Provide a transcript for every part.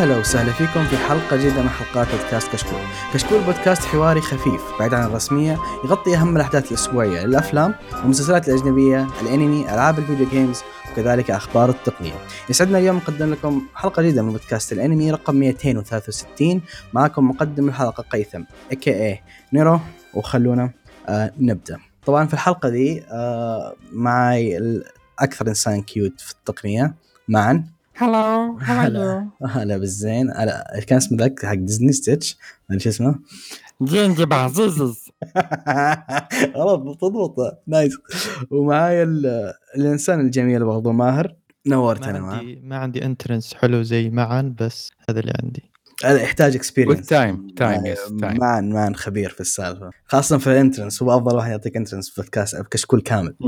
يا هلا وسهلا فيكم في حلقة جديدة من حلقات بودكاست كشكول. كشكول بودكاست حواري خفيف بعيد عن الرسمية يغطي أهم الأحداث الأسبوعية للأفلام والمسلسلات الأجنبية، الأنمي، ألعاب ال video games وكذلك أخبار التقنية. يسعدنا اليوم نقدم لكم حلقة جديدة من بودكاست الأنمي رقم 263 معكم مقدم الحلقة قيثم اي نيرو وخلونا آه نبدأ. طبعا في الحلقة دي آه معي أكثر إنسان كيوت في التقنية معا هلو هلا. هلا بالزين. هلا كان اسمه ذاك حق ديزني ستيتش؟ شو اسمه؟ جينجي بعزيزز غلط تضبط نايس. ومعاي الإنسان الجميل برضو ماهر. نورتنا ما عندي ما عندي انترنس حلو زي معن بس هذا اللي عندي. هذا يحتاج اكسبيرينس تايم تايم يس تايم مان مان خبير في السالفة. خاصة في الانترنس هو أفضل واحد يعطيك انترنس في بودكاست كشكول كامل.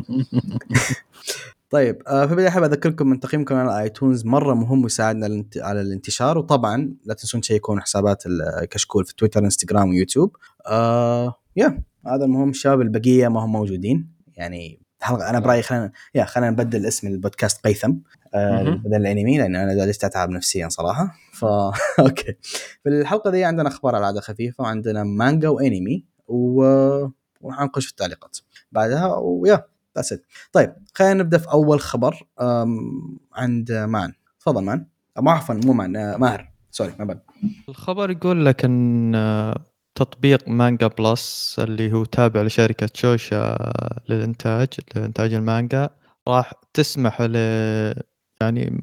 طيب آه، في البداية أحب أذكركم من تقييمكم على iTunes. مرة مهم ويساعدنا على الانتشار. وطبعا لا تنسون تشيكون حسابات الكشكول في تويتر إنستغرام ويوتيوب. آه yeah هذا المهم. الشباب البقية ما هم موجودين. يعني الحلقة أنا برأيي خلينا yeah خلينا نبدل اسم البودكاست قيثم آه بدل الأنمي لأن أنا جالس أتعب نفسيا صراحة. ف okay. في الحلقة دي عندنا أخبار على خفيفة وعندنا مانجا وأنمي و ونخش في التعليقات. بعدها و yeah. that's طيب خلينا نبدأ في أول خبر عند مان. تفضل مان. مو عفوا مو مان آه، ماهر. sorry ما بد الخبر يقول لك إن آه، تطبيق Manga Plus اللي هو تابع لشركة شوشا للإنتاج لإنتاج المانجا راح تسمح ل يعني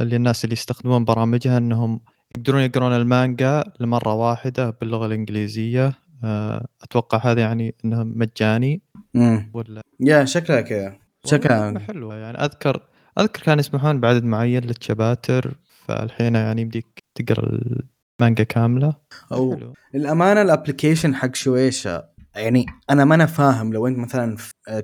للناس اللي يستخدمون برامجها إنهم يقدرون يقرون المانجا لمرة واحدة باللغة الإنجليزية. آه، أتوقع هذا يعني أنه مجاني. امم ولا yeah شكلها كذا. شكلها. حلوة يعني. أذكر أذكر كانوا يسمحون بعدد معين لل chapter فالحين يعني يمديك تقرأ المانجا كاملة. أو للأمانة ال application حق شويشه يعني أنا ما أنا فاهم لو أنت مثلا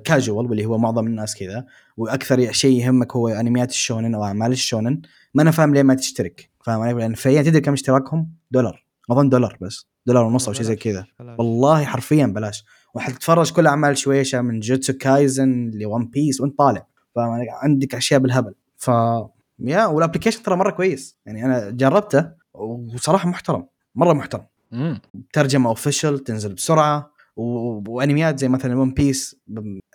كاجوال واللي هو معظم الناس كذا وأكثر شيء يهمك هو انميات الشونن أو أعمال الشونن ما أنا فاهم ليه ما تشترك. فاهم علي؟ لأن فعليا تدري كم اشتراكهم؟ دولار. أظن دولار بس. دولار ونص أو شيء زي كذا. والله حرفيا بلاش. وحتتفرج كل أعمال شويشة من جوتسو كايزن ل One Piece وانت طالع. فعندك أشياء بالهبل. ف yeah وال application ترى مرة كويس. يعني أنا جربته وصراحة محترم. مرة محترم. ترجمة official تنزل بسرعة. وأنميات زي مثلا One Piece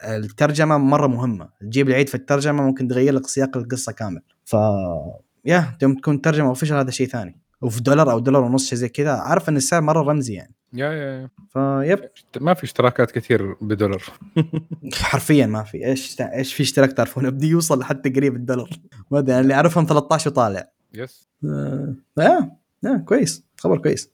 الترجمة مرة مهمة. تجيب العيد في الترجمة ممكن تغير لك سياق القصة كامل. ف yeah يوم تكون ترجمة official هذا شيء ثاني. وفي دولار أو دولار ونص شيء زي كذا. عارف إن السعر مرة رمزي يعني. yeah yeah فيب. ما في اشتراكات كثير بدولار. حرفيا ما في. إيش إيش في اشتراك تعرفون؟ بدي يوصل لحتى قريب الدولار. ما أدري اللي أعرفهم 13 وطالع. yes. آه. آه. آه. كويس. خبر كويس.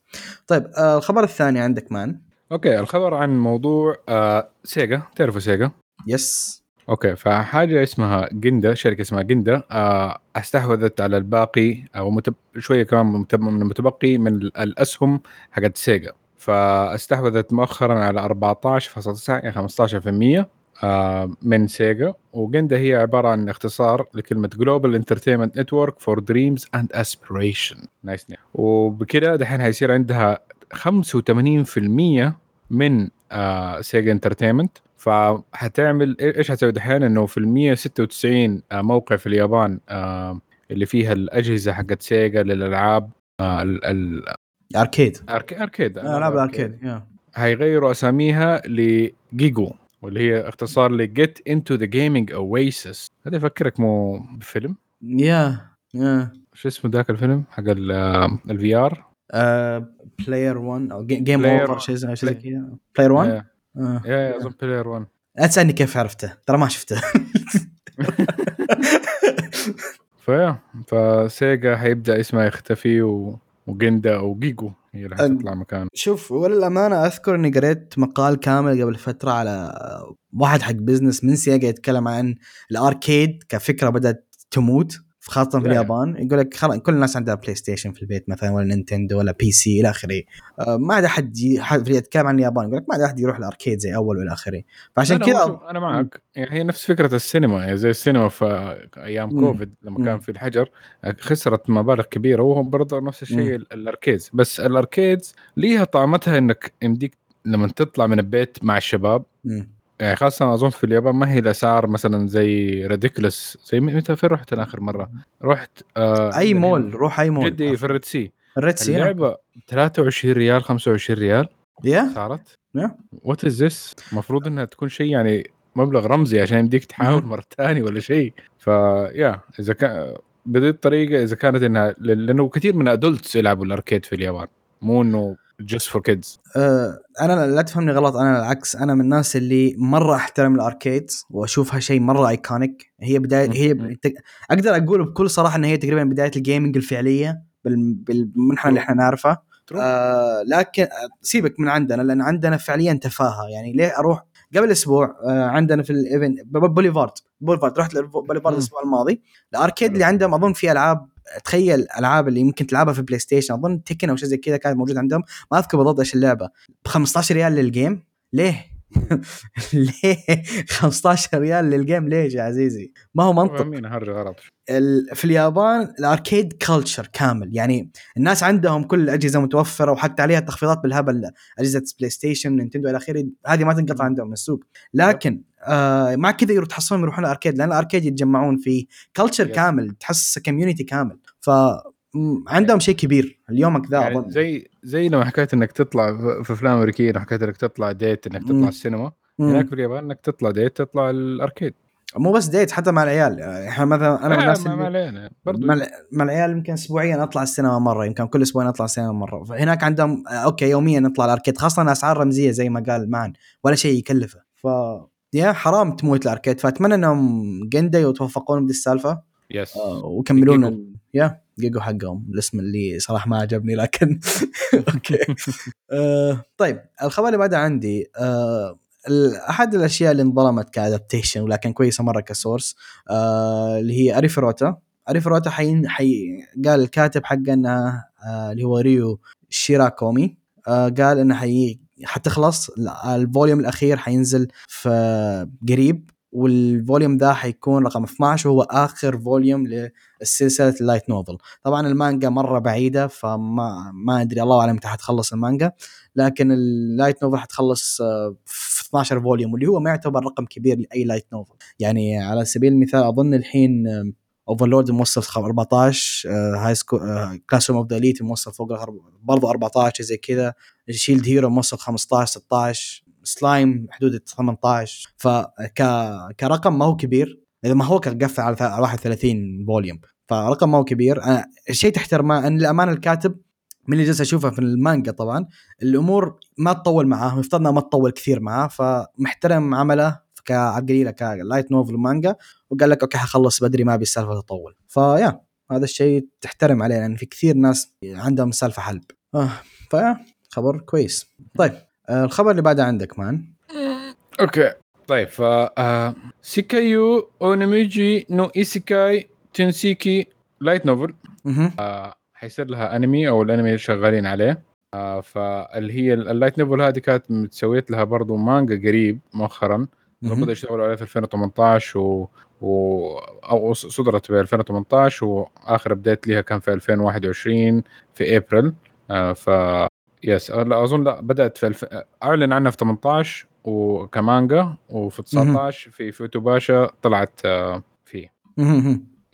طيب آه الخبر الثاني عندك مان. okay الخبر عن موضوع آه سيجا. تعرفوا سيجا؟ yes. okay فحاجة اسمها GENDA شركة اسمها GENDA آه، استحوذت على الباقي أو متب... شوية كمان من المتبقي من الأسهم حقت سيجا. فاستحوذت مؤخرا على 14.9 يعني 15% آه، من سيجا. و GENDA هي عبارة عن اختصار لكلمة global entertainment network for dreams and aspiration nice وبكده دحين حيصير عندها 85% من Sega Entertainment فحتعمل إيش حتسوي دحين؟ إنه في ال 196 آه، موقع في اليابان آه، اللي فيها الأجهزة حقت سيجا للألعاب آه، ال arcade arcade. ألعاب ال arcade هيغيروا أساميها لجيجو واللي هي اختصار ل get into the gaming oasis هذا يفكرك مو بفيلم؟ yeah yeah. شو اسمه ذاك الفيلم حق ال VR player 1 أو game over شيء زي كذا. player 1 آه. yeah أظن player 1 لا تسألني كيف عرفته ترى ما شفته. ف yeah فسيجا حيبدأ اسمها يختفي و... وجندا أو جيجو هي اللي حتطلع مكان شوف وللأمانة أذكر إني قريت مقال كامل قبل فترة على واحد حق business من سيجا يتكلم عن ال arcade كفكرة بدأت تموت. خاصة في اليابان يقول لك خلاص كل الناس عندها بلاي ستيشن في البيت مثلا ولا نينتندو ولا PC إلى آخره. آه، ما عاد أحد يتكلم عن اليابان يقول لك ما عاد أحد يروح ال arcade زي أول وإلى آخره. فعشان كذا أنا معك. يعني هي نفس فكرة السينما يعني زي السينما في أيام كوفيد لما كان في الحجر خسرت مبالغ كبيرة وهو برضه نفس الشيء ال arcades. بس ال arcades ليها طعمتها إنك يمديك لما تطلع من البيت مع الشباب يعني خاصة أظن في اليابان ما هي الاسعار مثلا زي ridiculous زي متى فين رحت اخر مرة؟ رحت آه أي مول روح أي مول. جدي في الريد سي. الريد سي اللعبة 23 ريال 25 ريال. Yeah. صارت؟ Yeah. what is this المفروض إنها تكون شيء يعني مبلغ رمزي عشان يمديك تحاول. مرة ثانية ولا شيء. ف yeah إذا كان بهذه الطريقة إذا كانت إنها لأنه كثير من adults يلعبوا ال arcade في اليابان. مو إنه just for kids أنا لا تفهمني غلط أنا العكس أنا من الناس اللي مرة أحترم ال arcade وأشوفها شيء مرة iconic هي بداية هي. ب... أقدر أقول بكل صراحة إن هي تقريبا بداية ال gaming الفعلية بال... بالمنحنى اللي إحنا نعرفه. آه لكن سيبك من عندنا لأن عندنا فعليا تفاهة. يعني ليه أروح قبل أسبوع آه عندنا في ال event بوليفارد بوليفارد رحت بوليفارد. الأسبوع الماضي. ال arcade اللي عندهم أظن في ألعاب تخيل الالعاب اللي يمكن تلعبها في بلاي ستيشن أظن تكن أو شيء زي كذا كانت موجود عندهم. ما أذكر بالضبط إيش اللعبة. ب 15 ريال لل game ليه؟ ليه؟ 15 ريال لل game ليش يا عزيزي؟ ما هو منطق. في اليابان ال arcade culture كامل. يعني الناس عندهم كل الأجهزة متوفرة وحتى عليها تخفيضات بالهبل أجهزة بلاي ستيشن نينتندو إلى آخره. هذه ما تنقطع عندهم من السوق. لكن آه مع كذا يروح تحصلهم يروحون ال arcade لأن ال arcade يتجمعون فيه culture. كامل تحس community كامل. ف م- عندهم شيء كبير اليومك ذا يعني أظن. زي زي لما حكيت إنك تطلع في أفلام أمريكية لما حكيت إنك تطلع date إنك. تطلع السينما مم. هناك في اليابان إنك تطلع date تطلع ال arcade. مو بس date حتى مع العيال. إحنا مثلا أنا من الناس اللي علينا برضو. مع, الع- مع العيال يمكن اسبوعيا أطلع السينما مرة يمكن كل أسبوعين أطلع السينما مرة. فهناك عندهم آه، okay يوميا نطلع ال arcade خاصة اسعار رمزيه زي ما قال معن ولا شيء يكلفه. ف يا حرام تموت ال arcade. فأتمنى إنهم جندا يتوفقون بدي السالفة. yes آه، ويكملون يا جيجو حقهم. الاسم اللي صراحة ما عجبني لكن okay. آه، طيب الخبر اللي بعده عندي آه، أحد الأشياء اللي انظلمت ك adaptation ولكن كويسة مرة ك source آه، اللي هي أريفوريتا. أريفوريتا حين حي قال الكاتب حقه انه آه، اللي هو ريو شيراكومي آه، قال إنه حي حتخلص ال- ال volume الأخير حينزل في قريب وال volume ذا حيكون رقم 12 وهو آخر فوليوم لسلسلة ال light novel. طبعا المانجا مرة بعيدة فما ما أدري الله أعلم متى حتخلص المانجا لكن ال light novel حتخلص آه، في 12 volume واللي هو ما يعتبر رقم كبير لأي light novel. يعني على سبيل المثال أظن الحين اوفرلورد موصل خ- 14 هاي سكول كلاس اوف ذا اليت موصل فوق برضو 14 زي كذا شيلد هيرو موصل 15 16 سلايم حدود 18 فك كرقم ما هو كبير. إذا ما هو كان قفل على ث- 31 فوليوم فرقم ما هو كبير. أنا الشيء تحترمه أن الامانه الكاتب من اللي جالس أشوفه في المانجا طبعا الأمور ما تطول معاه مفترض ما تطول كثير معاه فمحترم عمله كعقليله كلايت نوفل مانجا وقال لك okay حخلص بدري ما أبي السالفة تطول. فيا هذا الشيء تحترم عليه لأن في كثير ناس عندهم سالفة حلب. آه ف yeah خبر كويس. طيب آه الخبر اللي بعده عندك مان؟ okay. طيب ف آه، سيكايو أونميوجي نو إيسيكاي تنسيكي light novel مه. حيصير لها انمي أو الأنمي اللي شغالين عليه. آه، فاللي هي ال light novel هذه كانت متسويت لها برضو مانجا قريب مؤخرا. بدأوا يشتغلوا عليها في 2018 و... و... أو صدرت ب 2018 وآخر ابديت لها كان في 2021 في ابريل آه ف يس لا أظن لا بدأت في الف... أعلن عنها في 18 وكمانجا وفي 19 في فوتوباشا طلعت آه فيه.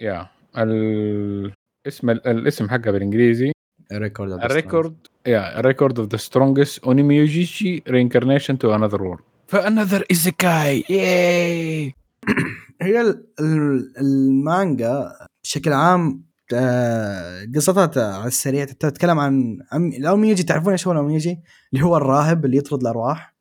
يا ال... اسم ال... الاسم حقها بالإنجليزي. الريكورد الريكورد يا الريكورد اوف ذا سترونجست اونيميوجيشي رينكارنيشن تو انذر وورلد فانذر ايزيكاي ياي هي ال- ال- المانجا بشكل عام آه، قصتها على السريع تتكلم عن الاونميوجي تعرفون إيش هو الاونميوجي؟ اللي هو الراهب اللي يطرد الأرواح.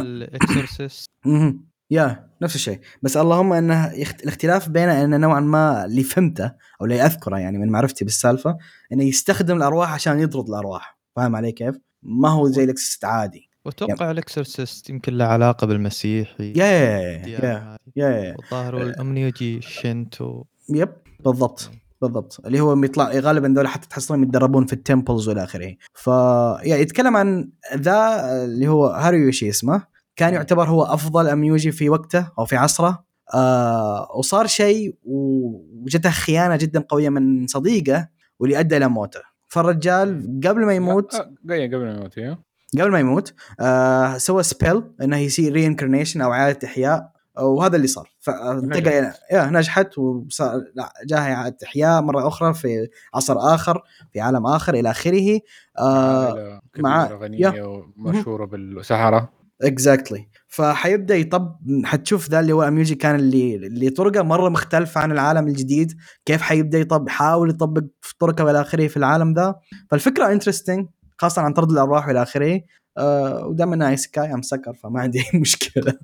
ال exorcist مهم. yeah نفس الشيء بس اللهم أنه يخت... الاختلاف بينه إنه نوعا ما اللي فهمته أو اللي أذكره يعني من معرفتي بالسالفة إنه يستخدم الأرواح عشان يطرد الأرواح فاهم علي كيف؟ ما هو زي ال exorcist عادي وأتوقع ال exorcist يمكن له علاقة بالمسيح yeah yeah yeah yeah هذه. yeah, yeah. والظاهر الاونميوجي شينتو yep بالضبط بالضبط. اللي هو يطلع غالبا ذول حتى تحصلهم يتدربون في ال temples والى آخره. ف يعني يتكلم عن ذا اللي هو هاريوشي اسمه. كان يعتبر هو أفضل اونميوجي في وقته أو في عصره. آه وصار شيء وجته خيانة جدا قوية من صديقه واللي أدى إلى موته. فالرجال قبل ما يموت آه، قبل ما يموت. قبل ما يموت آه سوى سبيل إنه يصير reincarnation أو إعادة إحياء وهذا اللي صار. فانتقل. يا نجحت وصار لا جاه إعادة إحياء مرة أخرى في عصر آخر في عالم آخر إلى آخره. آه مع- كبيرة غنية ومشهورة بالصحراء exactly فحيبدأ يطب حتشوف ذا اللي هو الميوزي كان اللي اللي طرقه مرة مختلفه عن العالم الجديد كيف حيبدأ يطبق يحاول يطبق في طرقه والى آخره في العالم ذا. فالفكرة interesting خاصة عن طرد الأرواح والى آخره. آه ودام إنها isekai ام سكر فما عندي أي مشكلة.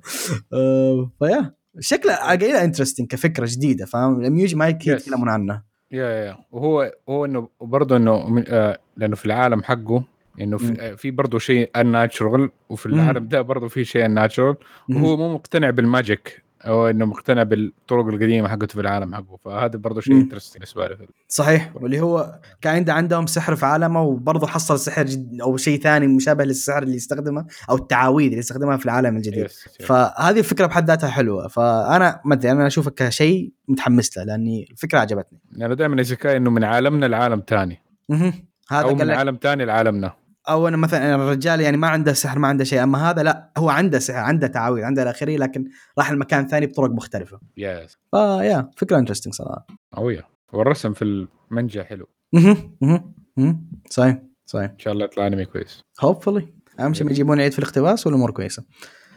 آه فيا. شكله عقيله interesting كفكرة جديدة فاهم؟ الميوزي ما كثير Yes. يتكلمون عنه. yeah yeah وهو هو إنه برضه إنه آه، لأنه في العالم حقه إنه. في, آه، في برضه شيء supernatural وفي مم. العالم ده برضه في شيء supernatural وهو مو مقتنع بال magic أو إنه مقتنع بالطرق القديمة حقته في العالم حقه. فهذا برضه شيء. interesting بالنسبة لي صحيح. واللي هو كان عنده عندهم سحر في عالمه وبرضه حصل سحر جد أو شيء ثاني مشابه للسحر اللي يستخدمه أو التعاويذ اللي يستخدمها في العالم الجديد. yes. فهذه الفكرة بحد ذاتها حلوة. فأنا ما أدري أنا اشوفها كشيء متحمس له لأني الفكرة عجبتني. يعني دائما isekai إنه من عالمنا لعالم ثاني. هذا أو من عالم ثاني لعالمنا. أو أنا مثلا الرجال يعني ما عنده سحر ما عنده شيء أما هذا لا هو عنده سحر عنده تعاويذ عنده الاخري لكن راح المكان ثاني بطرق مختلفة. yes ف yeah فكرة interesting صراحة. قوية. والرسم في المانجا حلو. مهم. مهم. صحيح صحيح. إن شاء الله يطلع انمي كويس. hopefully أهم شيء يجيبون عيد في الاقتباس والأمور كويسة.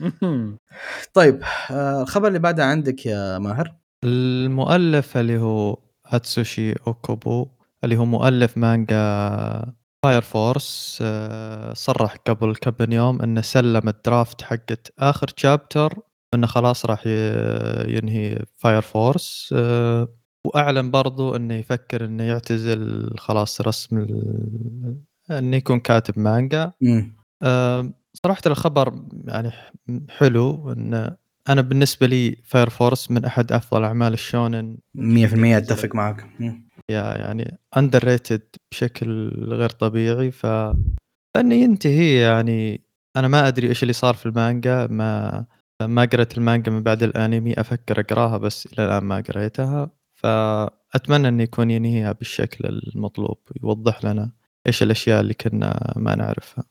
طيب آه الخبر اللي بعده عندك يا ماهر؟ المؤلف اللي هو هاتسوشي أوكوبو اللي هو مؤلف مانجا فاير فورس آه، صرح قبل كم من يوم إنه سلم ال draft حقت آخر chapter إنه خلاص راح ينهي فاير فورس آه، وأعلن برضو إنه يفكر إنه يعتزل خلاص رسم إنه يكون كاتب مانجا. آه، صراحة الخبر يعني حلو إن أنا بالنسبة لي فاير فورس من أحد أفضل أعمال الشونن 100% أتفق معك مم. yeah يعني underrated بشكل غير طبيعي ف انه ينتهي يعني أنا ما أدري إيش اللي صار في المانجا ما ما قرأت المانجا من بعد الأنمي أفكر أقراها بس إلى الآن ما قريتها فأتمنى إنه يكون ينهيها بالشكل المطلوب يوضح لنا إيش الأشياء اللي كنا ما نعرفها.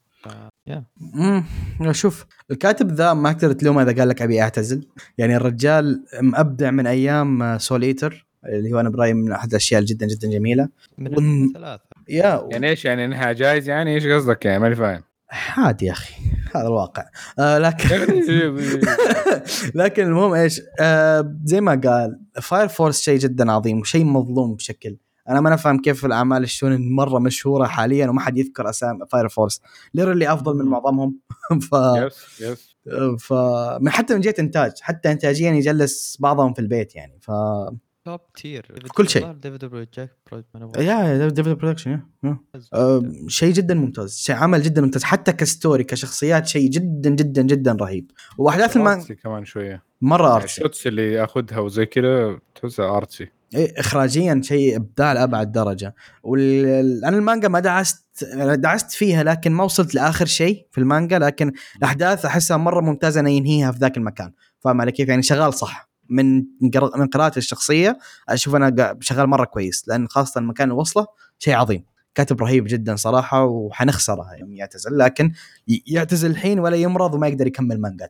امم شوف الكاتب ذا ما تقدر تلومه إذا قال لك أبي أعتزل يعني الرجال مبدع من أيام سوليتر اللي هو أنا برايي من أحد الأشياء جدا جدا جميلة. من ون- الثلاثة yeah يعني إيش يعني إنها جايز يعني؟ إيش قصدك يعني؟ ماني فاهم. عادي يا أخي هذا الواقع. آه لكن لكن المهم إيش؟ آه زي ما قال فاير فورس شيء جدا عظيم وشيء مظلوم بشكل. أنا ما نفهم كيف الأعمال الشونن مرة مشهورة حاليا وما حد يذكر أسامي فاير فورس ليرلي أفضل من معظمهم. ف yes yes. ف من حتى من جهة إنتاج. حتى انتاجيا يجلس بعضهم في البيت يعني. ف top tier كل شيء. ديفيد project yeah ديفيد production شيء جدا ممتاز شيء عمل جدا ممتاز حتى ك story كشخصيات شيء جدا جدا جدا رهيب. وأحداث المان artsy كمان شوية. مرة يعني artsy ال shots اللي يأخذها وزي كذا تحسها artsy إيه، اخراجيا شيء إبداع لأبعد درجة. وال... أنا المانجا ما دعست دعست فيها لكن ما وصلت لآخر شيء في المانجا لكن الأحداث أحسها مرة ممتازة انه ينهيها في ذاك المكان. فاهم علي كيف؟ يعني شغال صح. من من قراءه الشخصية أشوف أنا شغال مرة كويس لأن خاصة المكان اللي وصله شيء عظيم. كاتب رهيب جدا صراحة وحنخسره يوم يعتزل لكن يعتزل الحين ولا يمرض وما يقدر يكمل مانجا.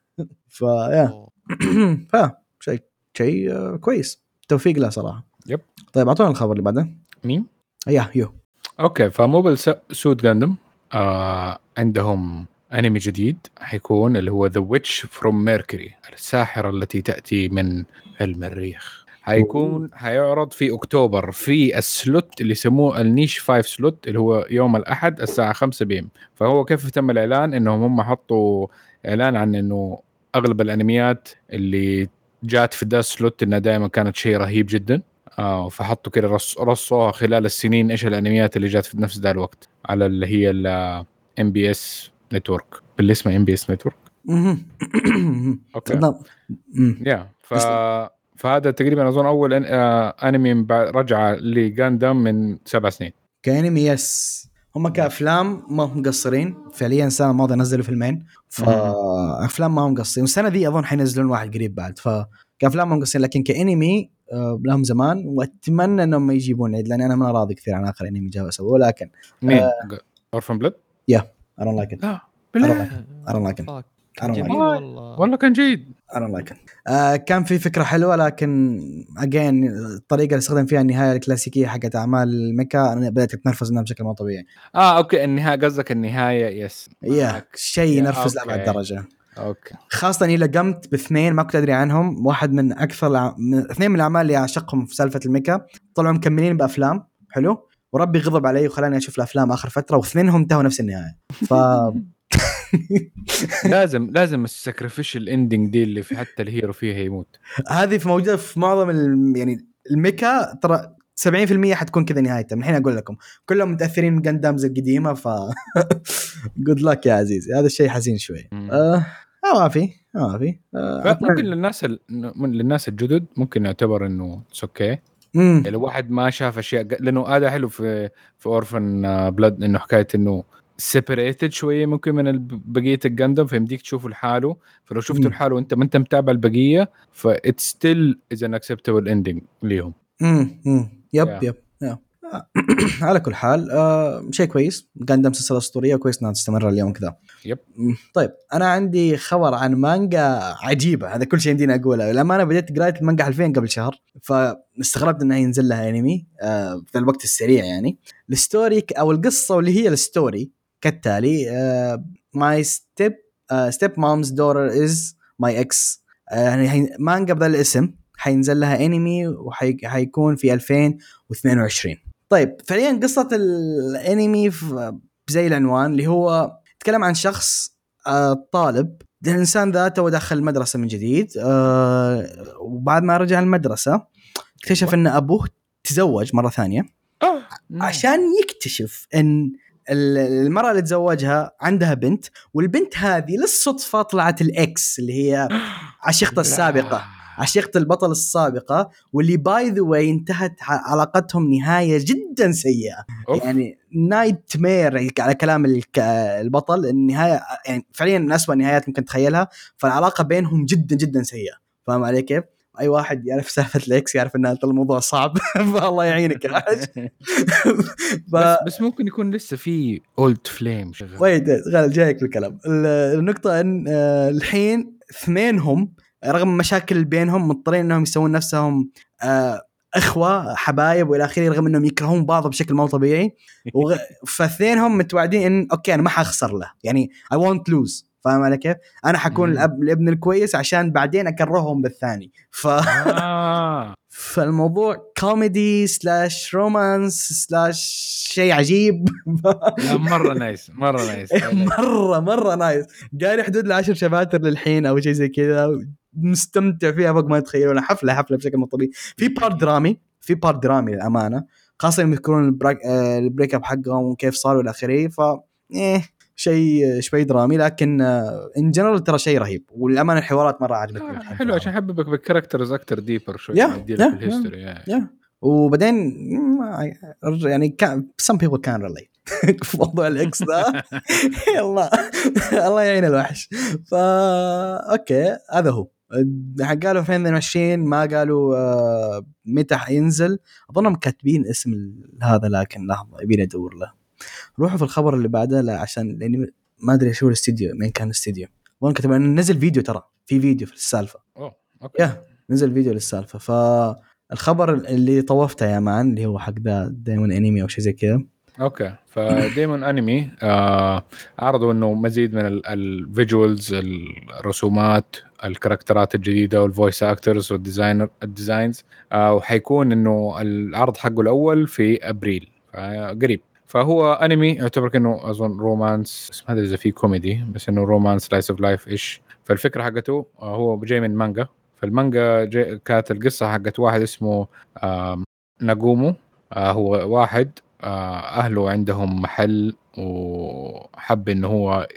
ف yeah ف شيء شيء كويس. توفيق له صراحة. yep. طيب أعطونا الخبر اللي بعده. مين؟ يا يو. أوكي فموبل سود جاندم آه عندهم أنمي جديد حيكون اللي هو The Witch from Mercury الساحرة التي تأتي من المريخ. حيكون حيعرض في أكتوبر في ال slot اللي يسموه النيش 5 slot اللي هو يوم الأحد الساعة 5 PM. فهو كيف تم الإعلان؟ إنهم هم حطوا إعلان عن إنه أغلب الأنميات اللي جات في ذا slot إنها دائما كانت شيء رهيب جدا. آه فحطوا كده رص رصوها خلال السنين إيش الأنميات اللي جات في نفس ذا الوقت. على اللي هي الام بي اس network باللي اسمه إم بي إس network. أوكي. yeah ف فهذا تقريبا أظن أول أن... آه أنمي رجعه لجاندام من سبع سنين. كأنمي yes هم كأفلام ما هم مقصرين. فعليا السنة الماضية نزلوا فيلمين. فافلام ما هم مقصرين. والسنة ذي أظن حينزلون واحد قريب بعد. فكافلام ما هم مقصرين. لكن كأنمي آه، لهم زمان. وأتمنى إنهم ما يجيبون عيد لأن أنا ما راضي كثير عن آخر أنمي جابوا سووه. لكن مين؟ اورفن بلاد؟ I don't like it لا بالله I don't like it. I don't like it. والله والله كان جيد I don't like it. آه كان في فكرة حلوة لكن again الطريقة اللي استخدم فيها النهاية الكلاسيكية حقت أعمال الميكا أنا بدأت أتنرفز منها بشكل مو طبيعي. آه أوكي النهاية قصدك النهاية yes yeah. شيء ينرفز. لأبعد درجة. أوكي خاصة إني لقمت باثنين ما كنت أدري عنهم، واحد من أكثر الع... من اثنين من الأعمال اللي أعشقهم في سالفة الميكا، طلعوا مكملين بأفلام، حلو؟ وربي غضب علي وخلاني أشوف الأفلام آخر فترة واثنينهم انتهوا نفس النهاية. ف لازم لازم ال sacrificial ending دي اللي في حتى ال hero فيها يموت هذه في موجودة في معظم. يعني ال mecha ترى 70% حتكون كذا نهايتها من الحين أقول لكم كلهم متأثرين من جاندامز القديمة ف good luck يا عزيزي هذا الشيء حزين شوي مم. آه ما في ما في آه ممكن للناس ال... للناس الجدد ممكن يعتبر إنه it's okay مم. لو واحد ما شاف أشياء لأنه هذا حلو في في Orphan Blood إنه حكاية إنه separated شوية ممكن من بقية الجندم فيمديك تشوفه لحاله فلو شفته. لحاله وأنت ما أنت متابع البقية ف it's still is an acceptable ending ليهم امم yep Yeah. yep yep. على كل حال آه شيء كويس. جاندم سلسلة أسطورية كويس إنها تستمر اليوم كذا. Yep. طيب أنا عندي خبر عن مانجا عجيبة. هذا كل شيء يمديني أقوله. للامانه بديت قراية المانجا حرفيا قبل شهر فاستغربت إنها ينزل لها أنمي آه في الوقت السريع يعني. ال story أو القصة واللي هي ال story كالتالي my step step mom's daughter is my ex يعني مانجا بذا الاسم حينزل لها أنمي وحيكون في 2022 طيب فعليا قصة الأنمي في- زي العنوان اللي هو يتكلم عن شخص آه، طالب. الإنسان ذا توه دخل المدرسة من جديد آه، وبعد ما رجع المدرسة اكتشف إن أبوه تزوج مرة ثانية. عشان يكتشف إن ال- المرأة اللي تزوجها عندها بنت والبنت هذه للصدفة طلعت ال ex اللي هي عشيقته السابقة. عشيقة البطل السابقة واللي by the way انتهت علاقتهم نهاية جدا سيئة. أوف. يعني nightmare على كلام البطل. النهاية يعني فعليا من أسوأ النهايات ممكن تتخيلها فالعلاقة بينهم جدا جدا سيئة. فاهم علي كيف؟ أي واحد يعرف سالفة ال ex يعرف إن الموضوع صعب. فالله يعينك يا حاج. ف... بس, بس ممكن يكون لسه في old flame شغال. wait جايك في الكلام ال- النقطة إن آه، الحين اثنينهم رغم مشاكل بينهم مضطرين إنهم يسوون نفسهم آه، إخوة حبايب وإلى آخره رغم إنهم يكرهون بعض بشكل مو طبيعي. وغ... فاثنينهم متوعدين إن okay أنا ما حخسر له. يعني I won't lose فاهم علي كيف؟ أنا حكون. الأب الابن الكويس عشان بعدين أكرههم بالثاني. ف آه. فالموضوع كوميدي slash romance slash شيء عجيب. لا مرة nice مرة nice مرة مرة نايس قاري حدود العشر chapters للحين أو شيء زي كذا. مستمتع فيها فوق ما تتخيلون. حفلة حفلة بشكل مو طبيعي. في part درامي في part درامي للأمانة. خاصة لما يذكرون ال break, آه، up حقهم وكيف صار والى آخره ف إيه شيء شوي درامي. لكن in general ترى شيء رهيب. والامانه الحوارات مرة عجبتني آه، حلو. عشان أحببك بال characters أكثر deeper شوي Yeah, يديلك yeah, يعني. yeah وبعدين يعني كان some people can relate في موضوع ال ex ذا الله الله يعين الوحش. فا okay هذا هو. قالوا 2022 ما قالوا آه، متى حينزل. أظنهم كاتبين اسم هذا لكن لحظة يبيني أدور له. روحوا في الخبر اللي بعده لا عشان لأني ما أدري شو الاستديو مين كان الاستديو. اظن كتب إنه نزل فيديو ترى في فيديو في السالفة. oh okay. yeah نزل فيديو للسالفة. فالخبر اللي طوفته يا man اللي هو حق the demon انمي أو شيء زي كذا. okay. ف demon انمي آه عرضوا إنه مزيد من ال visuals الرسومات ال characterات الجديدة وال voice actors وال designer ال designs وحيكون إنه العرض حقه الأول في أبريل قريب فهو أنمي يعتبر كأنه أظن romance ما أدري إذا في كوميدي بس إنه romance slice of life إيش. فالفكرة حقته آه هو جاي من مانجا فالمانجا كانت القصة حقت واحد اسمه ناجومو. آه هو واحد آه أهله عندهم محل وحب إنه هو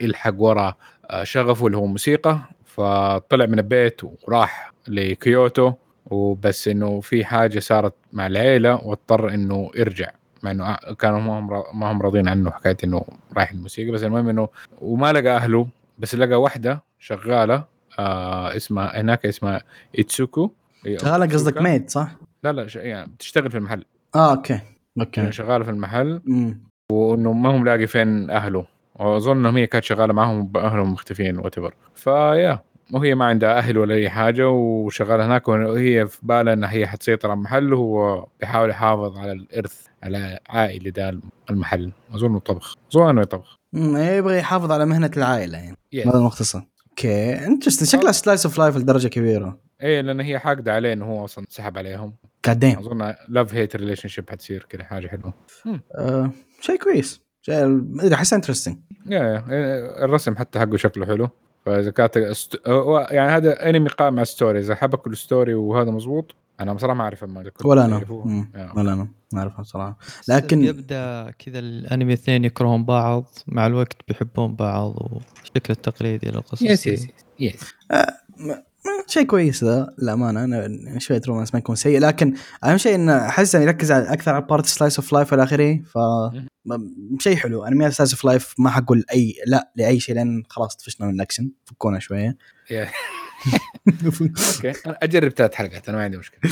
يلحق ورا شغفه اللي هو موسيقى. فطلع من البيت وراح لكيوتو وبس إنه في حاجة صارت مع العيلة واضطر إنه يرجع مع إنه كانوا ما هم ما هم راضيين عنه حكاية إنه رايح الموسيقى. بس المهم إنه وما لقى أهله بس لقى واحدة شغالة آه اسمها هناك اسمها إيتسوكو. شغالة قصدك maid صح؟ لا لا يعني بتشتغل في المحل. آه okay يعني okay شغالة في المحل. امم وإنه ما هم لاقي فين أهله. وأظن إنهم هي كانت شغالة معهم بأهلهم مختفيين وات فيا وهي ما عندها أهل ولا أي حاجة وشغالة هناك وهي في بالها انها هي حتسيطر على المحل وهو بيحاول يحافظ على الإرث على عائله ده المحل. أظن طبخ. أظن إنه طبخ مم، يبغى يحافظ على مهنة العائلة يعني. Yes. هذا المختصر. okay interesting شكلها slice of life لدرجة كبيرة. إيه لأن هي حاقدة عليه انه هو أصلا سحب عليهم. قاعدين أظن love hate relationship حتصير كذا حاجة حلوة. آه شيء كويس. أدري أحسها interesting yeah yeah الرسم حتى حقه شكله حلو. فإذا كانت. هو- يعني هذا انمي قائم على story إذا حبك ال story وهذا مزبوط أنا بصراحة ما أعرف كنت ولا أنا. ولا أنا. ما أعرفها صراحة بس لكن- يبدأ كذا الأنمي اثنين يكرهون بعض مع الوقت بيحبون بعض والشكل التقليدي للقصص yes. yes yes شيء كويس ذا للأمانة أنا شوية romance ما يكون سيء لكن أهم شيء إنه أحس إنه يركز على أكثر على part slice of life والى اخره ف شيء حلو. انميات slice of life ما حقول أي لا لأي شيء لأن خلاص طفشنا من الأكشن فكونا شوية. okay. أنا أجرب ثلاث حلقات أنا ما عندي مشكلة.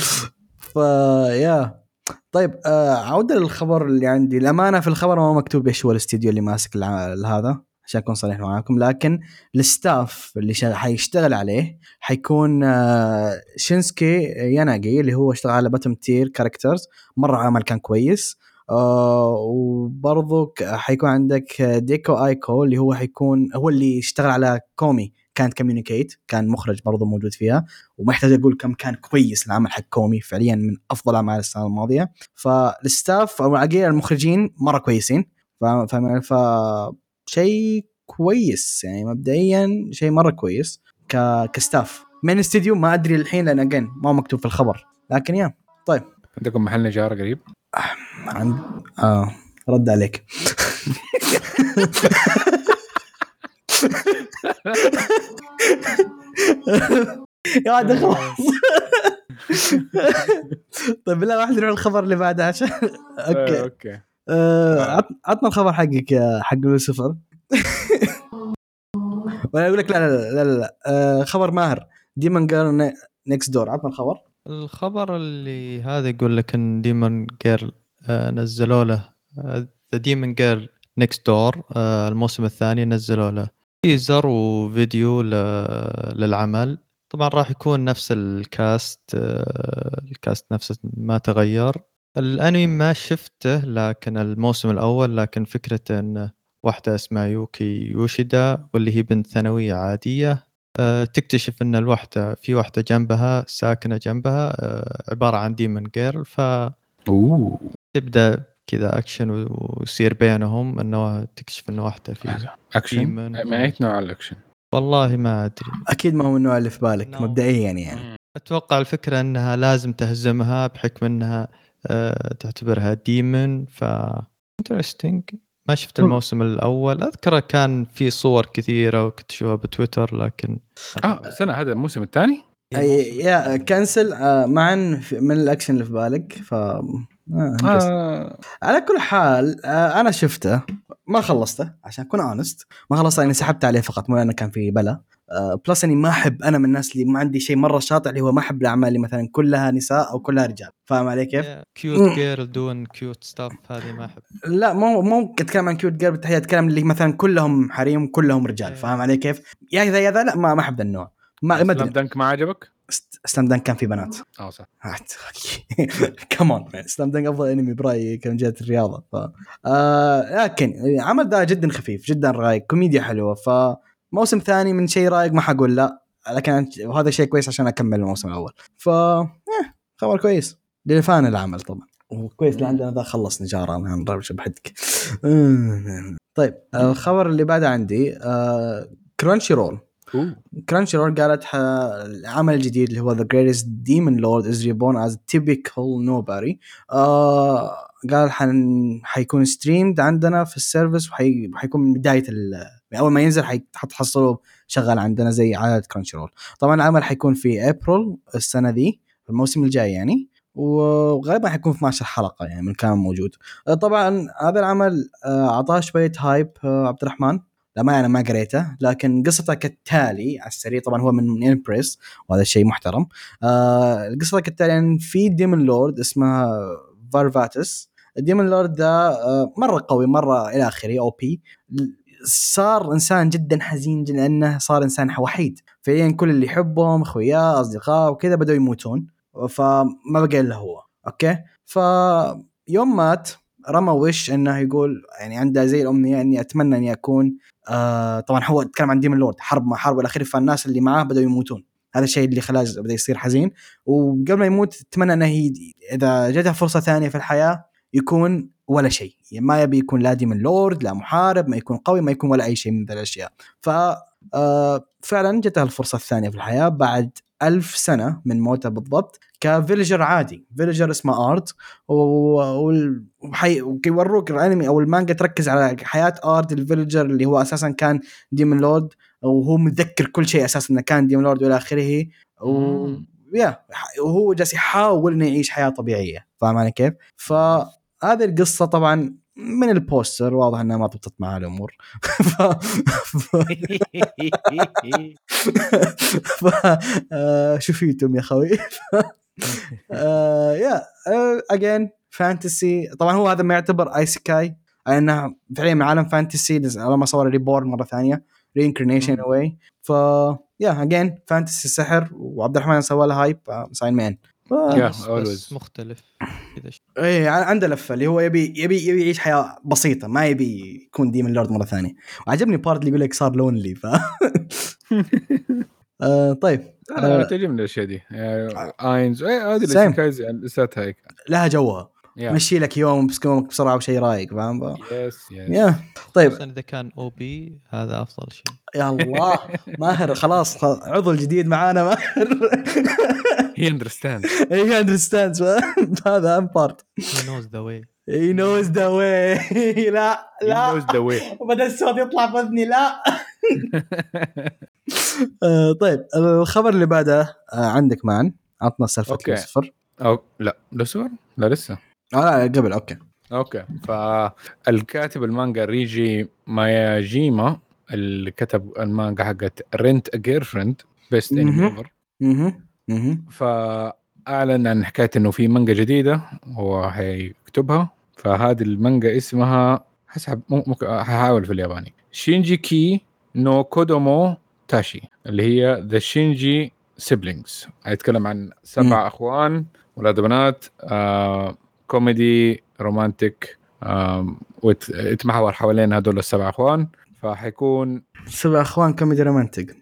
ف yeah طيب آه عودة للخبر اللي عندي. الامانه في الخبر ما مكتوب إيش هو الاستديو اللي ماسك هذا. عشان أكون صريح معاكم. لكن ال staff اللي حيشتغل عليه حيكون آه شينسكي ياناجي اللي هو اشتغل على bottom tier characters مرة عمل كان كويس. آه وبرضو حيكون عندك ديكو ايكو اللي هو حيكون هو اللي اشتغل على كومي. كانت كوميونيكيت كان مخرج برضو موجود فيها. وما يحتاج أقول كم كان كويس العمل حق كومي. فعليا من أفضل أعمال السنة الماضية. فال staff أو المخرجين مرة كويسين. فاهم ف شيء كويس يعني مبدئيا شيء مرة كويس ك... ك staff من استديو ما أدري الحين لأن again ما مكتوب في الخبر لكن يا عندكم محل نجارة قريب؟ عند آه رد عليك. يا عاد خلاص طيب بالله واحد نروح الخبر اللي بعده عشان آه، أوكي. أوكي. آه، عطنا الخبر حقك يا حق لوسيفر. وأنا أقول لك لا لا لا لا, لا. آه، خبر ماهر. Demon Girl Next Door عطنا الخبر. الخبر اللي هذا يقول لك إن Demon Girl نزلوا له The Demon Girl Next Door الموسم الثاني نزلوا له teaser وفيديو للعمل. طبعا راح يكون نفس ال cast آه، ال cast نفسه ما تغير. الأنمي ما شفته لكن الموسم الأول لكن فكرته انه واحدة اسمها يوكي يوشيدا واللي هي بنت ثانوية عادية آه، تكتشف إن الوحده في وحده جنبها ساكنة جنبها آه، عبارة عن demon girl فتبدا أوه. كذا اكشن و- ويصير بينهم انه تكتشف انه واحدة في اكشن demon. من أي نوع الاكشن؟ والله ما أدري. أكيد ما هو النوع اللي في بالك No. مبدئيا يعني. أتوقع الفكرة إنها لازم تهزمها بحكم إنها آه، تعتبرها demon ف interesting ما شفت. الموسم الأول أذكره كان في صور كثيرة وكنت أشوفها بتويتر لكن آه سنه هذا الموسم الثاني؟ أي يا كنسل آه، معا في- من الأكشن اللي في بالك ف آه،. آه على كل حال آه، أنا شفته ما خلصته عشان أكون اونست ما خلصته يعني سحبت عليه فقط مو لأنه كان في بلا آه، بلس أني ما أحب أنا من الناس اللي ما عندي شيء مرة شاطع اللي هو ما أحب الأعمال اللي مثلا كلها نساء أو كلها رجال. فاهم علي كيف؟ كيوت جيرل دون كيوت ستاف هذه ما أحب. لا مو مو أتكلم عن كيوت جيرل بالتحديد أتكلم اللي مثلا كلهم حريم كلهم رجال. فاهم علي كيف؟ يا ذا يا ذا لا ما ما أحب ذا النوع. ما ما سلام دنك ما عجبك؟ سلام دانك كان في بنات. آه صح. كمان سلام دانك أفضل أنمي برايي كان جهه الرياضة. ف آه لكن العمل ده جدا خفيف جدا رايق كوميديا حلوة. فموسم ثاني من شيء رايق ما حقول لا لكن وهذا شيء كويس عشان أكمل الموسم الأول. ف إيه، خبر كويس. لفان العمل طبعا. وكويس اللي عندنا ذا خلص نجارة أنا نضرب بحدك. طيب الخبر اللي بعده عندي Crunchyroll Crunchyroll قالت. العمل الجديد اللي هو The Greatest Demon Lord is reborn as typical nobody. آه قال حن... حيكون streamed عندنا في ال service وحي... وحيكون من بداية من أول ما ينزل. حتحصله شغال عندنا زي عادة Crunchyroll طبعا العمل حيكون في أبريل السنة ذي الموسم الجاي يعني. وغالبا حيكون في 12 حلقة يعني من كان موجود. آه، طبعا هذا العمل آه، أعطاه شوية hype آه، عبد الرحمن. لا ما أنا ما قريته لكن قصته كالتالي على السريع. طبعا هو من Yen Press وهذا شيء محترم. آه القصة كالتالي ان في demon lord اسمه فارفاتس ال demon lord ده آه مرة قوي مرة إلى آخره OP صار إنسان جدا حزين لأنه صار إنسان وحيد. فعليا كل اللي يحبهم اخوياه اصدقائه وكذا بدأوا يموتون. فما بقى إلا هو okay؟ فيوم مات رمى وش إنه يقول يعني عنده زي الأمنية إني أتمنى إني أكون آه طبعا هو تكلم عن demon lord حرب ما حرب والى آخره. فالناس اللي معاه بدأوا يموتون. هذا الشيء اللي خلاه بدأ يصير حزين. وقبل ما يموت أتمنى إنه إذا جته فرصة ثانية في الحياة يكون ولا شيء. يعني ما يبي يكون لا demon lord لا محارب ما يكون قوي ما يكون ولا أي شيء من ذا الأشياء. ف آه، فعلا جته الفرصة الثانية في الحياة بعد ألف سنة من موته بالضبط ك villager عادي. villager اسمه آرت. ويوروك الأنمي أو المانجا تركز على حياة آرت ال villager اللي هو أساسا كان demon lord وهو متذكر كل شيء أساسا إنه كان demon lord وإلى آخره. و... yeah وهو جالس يحاول إنه يعيش حياة طبيعية. فاهم علي كيف؟ فهذه القصة طبعا من ال poster واضح إنها ما ضبطت معاه الأمور. ف... ف... ف... آه، شو فيتم يا خوي آه، yeah again fantasy طبعا هو هذا ما يعتبر isekai لأنه فعليا من عالم fantasy لما صار reborn مرة ثانية reincarnation anyway ف yeah again fantasy سحر وعبد الرحمن سوى له hype ساين man بس, مختلف كذا شيء. إيه عنده لفة اللي هو يبي يبي يبي يعيش حياة بسيطة ما يبي يكون demon lord مرة ثانية. وعجبني part اللي يقول لك صار lonely ف آه طيب. أنا آه تعجبني الأشياء دي. يعني اينز إيه، هذه Same. الاستيكايز لساتها هيك. لها جوها. يا مشي لك يوم بس يومك بسرعة وشيء رايق فاهم؟ يس يس يا طيب. خصوصا إذا كان أو بي هذا أفضل شيء. يا الله. ماهر خلاص عضو الجديد معانا ماهر. هي اندرستاند هي اندرستاندز هذا ام بارت هي نوز ذا واي هي نوز ذا واي لا لا. ذا واي بدا الصوت يطلع في لا. آه، طيب. الخبر اللي بعده آه، عندك معا عطنا سالفة. لوسيفر أو لا. لوسيفر؟ لا لسه. آه لا قبل okay. okay. فالكاتب المانجا ريجي ماياجيما اللي كتب المانجا حقت Rent a Girlfriend best anime مهم. ever فأعلن عن حكاية إنه في مانجا جديدة هو حيكتبها. فهذه المانجا اسمها حسب ممكن هحاول في الياباني. Shiunji-ke no Kodomotachi اللي هي The Shiunji Siblings هيتكلم عن سبع مم. أخوان ولاد وبنات آه كوميدي romantic آم، ويت- يتمحور حوالين هذول السبع أخوان. فحيكون سبع أخوان كوميدي romantic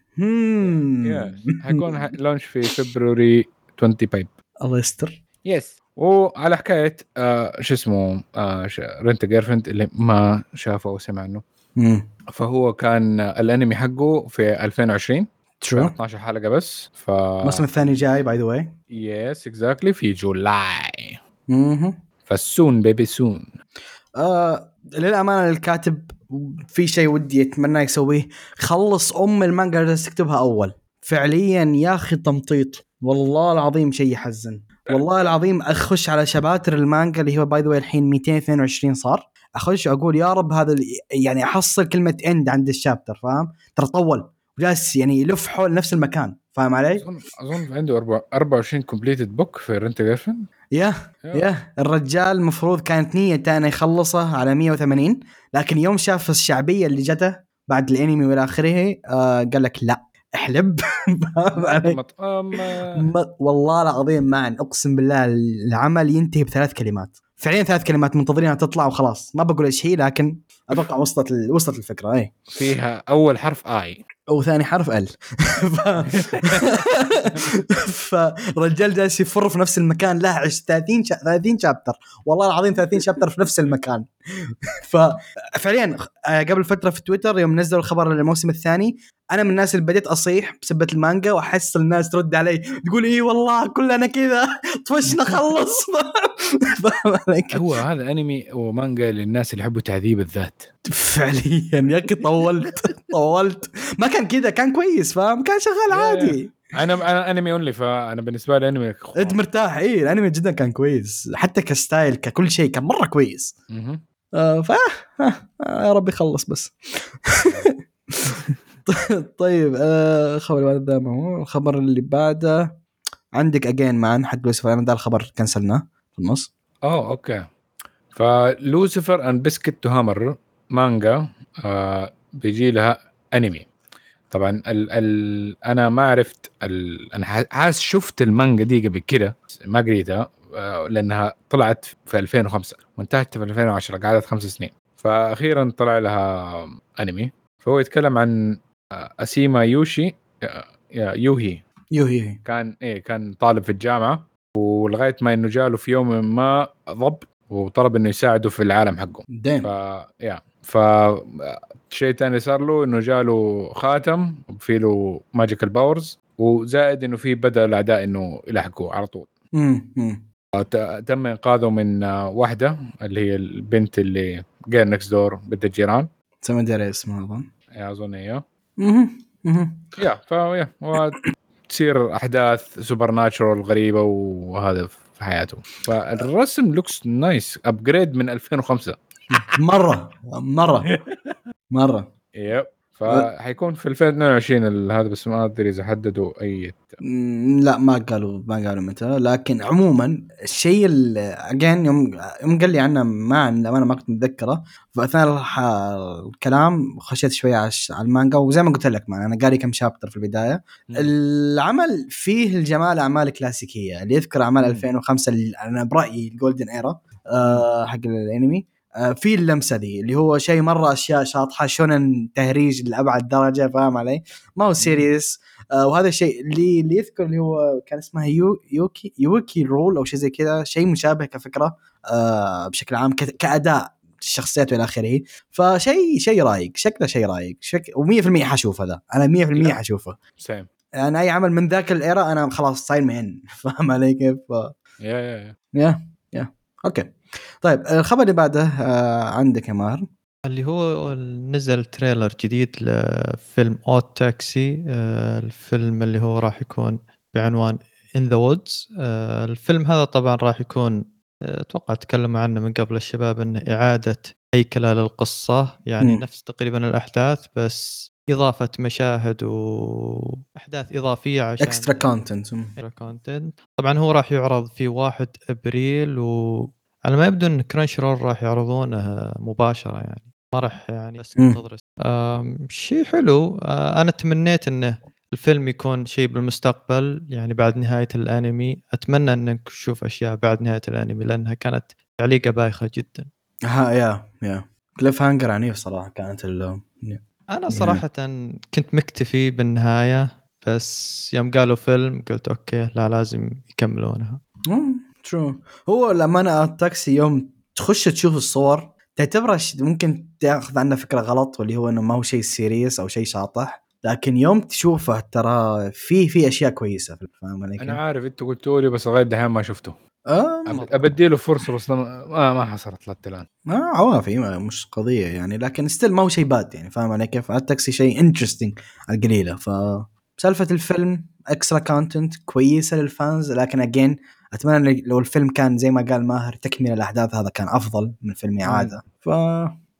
yes حيكون launch في فبراير 20 بايب الله يستر. yes وعلى حكاية آه شو اسمه آه Rent Girlfriend اللي ما شافه أو سمع عنه. مم. فهو كان الانمي حقه في 2020 true 12 حلقة بس ف الموسم الثاني جاي by the way yes exactly في July أها ف soon baby soon. آه للأمانة الكاتب في شيء ودي يتمنى يسويه. خلص أم المانجا اللي تكتبها أول. فعليا يا أخي تمطيط. والله العظيم شيء يحزن. والله العظيم أخش على chapters المانجا اللي هو by the الحين 222 صار. أخش أقول يا رب هذا يعني أحصل كلمة end عند ال chapter فاهم؟ ترى طول. وجالس يعني يلف حول نفس المكان فاهم علي؟ اظن أظن عنده أربعة- 24 completed book في Rent Girlfriend yeah. يا الرجال المفروض كانت نيته انه يخلصه على 180 لكن يوم شاف الشعبية اللي جته بعد الأنمي والى آخره آه قال لك لا احلب. والله العظيم معا أقسم بالله العمل ينتهي بثلاث كلمات. فعليا ثلاث كلمات منتظرينها تطلع وخلاص. ما بقول إيش هي لكن أتوقع وصلت ال- وصلت الفكرة اي فيها أول حرف آي. وثاني حرف ال. ف... فرجال جالس يفر في نفس المكان له عش 30 شا... 30 شابتر والله العظيم 30 شابتر في نفس المكان. ففعليا آه، قبل فترة في تويتر يوم نزلوا الخبر الموسم الثاني أنا من الناس اللي بديت أصيح بسبة المانجا وأحس الناس ترد علي تقول اي والله كلنا كذا طفشنا خلص؟ هو هذا أنمي ومانجا للناس اللي يحبوا تعذيب الذات. فعليا يا أخي طولت طولت. ما كان كذا كان كويس فاهم؟ كان شغال عادي. أنا أنا أنمي only فأنا بالنسبة لي أنمي أنت مرتاح اي الأنمي جدا كان كويس. حتى ك style ككل شيء كان مرة كويس. آه ف آه آه، يا رب يخلص بس. طيب آه اللي بعد ذا ما هو؟ الخبر اللي بعده. عندك again man حق لوسيفر. أنا ده الخبر كنسلناه في النص. أوه okay. ف Lucifer and Biscuit to Hammer مانجا آه بيجي لها أنمي. طبعا ال ال أنا ما عرفت ال أنا ح- حاس شفت المانجا دي قبل كده ما قريتها آه، لأنها طلعت في 2005 وانتهت في 2010 قعدت خمس سنين. فاخيرا طلع لها أنمي. فهو يتكلم عن آه، أسيما يوشي آه، يا- يوهي. يوهي. كان إيه كان طالب في الجامعة ولغاية ما إنه جاله في يوم ما ضب وطلب إنه يساعده في العالم حقه دين. ف yeah. ف شيء ثاني صار له إنه جاله خاتم وفي له magical powers وزائد إنه في بدأ الأعداء إنه يلحقوه على طول. تم إنقاذه من آه، واحدة اللي هي البنت اللي girl next door بنت الجيران. ما ادري اسمه أظن. أظن مهم. yeah ف yeah تصير أحداث supernatural غريبة وهذا في حياته. فالرسم looks nice upgrade من 2005 مرة مرة مرة. yep. فحيكون في 2022 ال- هذا بس ما أدري إذا حددوا أي لا ما قالوا ما قالوا متى. لكن عموما الشيء اجين يوم يوم قال لي عنه ما أنا ما كنت متذكره. فأثناء الكلام خشيت شوية على المانجا وزي ما قلت لك ما أنا قاري كم شابتر في البداية. العمل فيه الجمال أعمال كلاسيكية. اللي يذكر أعمال مم. 2005 اللي أنا برأيي الجولدن ايرا آه حق الانمي. في اللمسة دي اللي هو شيء مرة أشياء شاطحة شونن تهريج لأبعد درجة فاهم علي؟ ما هو سيريس آه وهذا الشيء اللي اللي يذكر اللي هو كان اسمها يو يوكي يوكي رول أو شيء زي كذا شيء مشابه كفكرة آه بشكل عام كأداء الشخصيات وإلى آخره. فشيء شيء رايق شكله شيء رايق شك... و100% حشوف هذا أنا 100% لا. حشوفه. سيم أنا أي عمل من ذاك الإيرا أنا خلاص صاير من فاهم علي كيف؟ يا يا يا يا أوكي طيب الخبر اللي بعده آه عندك يا ماهر اللي هو نزل trailer جديد لفيلم Odd Taxi آه، الفيلم اللي هو راح يكون بعنوان In the Woods الفيلم هذا طبعا راح يكون آه، أتوقع تكلموا عنه من قبل الشباب إنه إعادة هيكلة للقصة يعني مم. نفس تقريبا الأحداث بس إضافة مشاهد وأحداث إضافية عشان extra content content طبعا هو راح يعرض في 1 أبريل وعلى ما يبدو إن Crunchyroll راح يعرضونه مباشرة يعني ما راح يعني بس آم، شيء حلو. آه، أنا تمنيت إنه الفيلم يكون شيء بالمستقبل يعني بعد نهاية الأنمي. أتمنى ان نشوف أشياء بعد نهاية الأنمي لأنها كانت تعليقة بايخة جدا. ها yeah yeah. cliffhanger عنيف صراحة كانت ال أنا صراحة كنت مكتفي بالنهاية بس يوم قالوا فيلم قلت okay لا لازم يكملونها. true هو لما أنا التاكسي يوم تخش تشوف الصور تعتبره ممكن تأخذ عنه فكرة غلط واللي هو إنه ما هو شيء serious أو شيء شاطح. لكن يوم تشوفه ترى في في أشياء كويسة في فاهم علي كيف؟ أنا عارف أنتوا قلتوا لي بس لغاية دحين ما شفته. آه أبدي له فرصة بس ما ما, ما حصلت لحتى الان ما عوافي ما مش قضية يعني لكن still ما هو شيء bad يعني فاهم علي كيف؟ التاكسي شيء interesting على القليلة. ف سالفة الفيلم extra content كويسة لل fans لكن again أتمنى لو الفيلم كان زي ما قال ماهر تكملة الاحداث هذا كان أفضل من فيلم إعادة. ف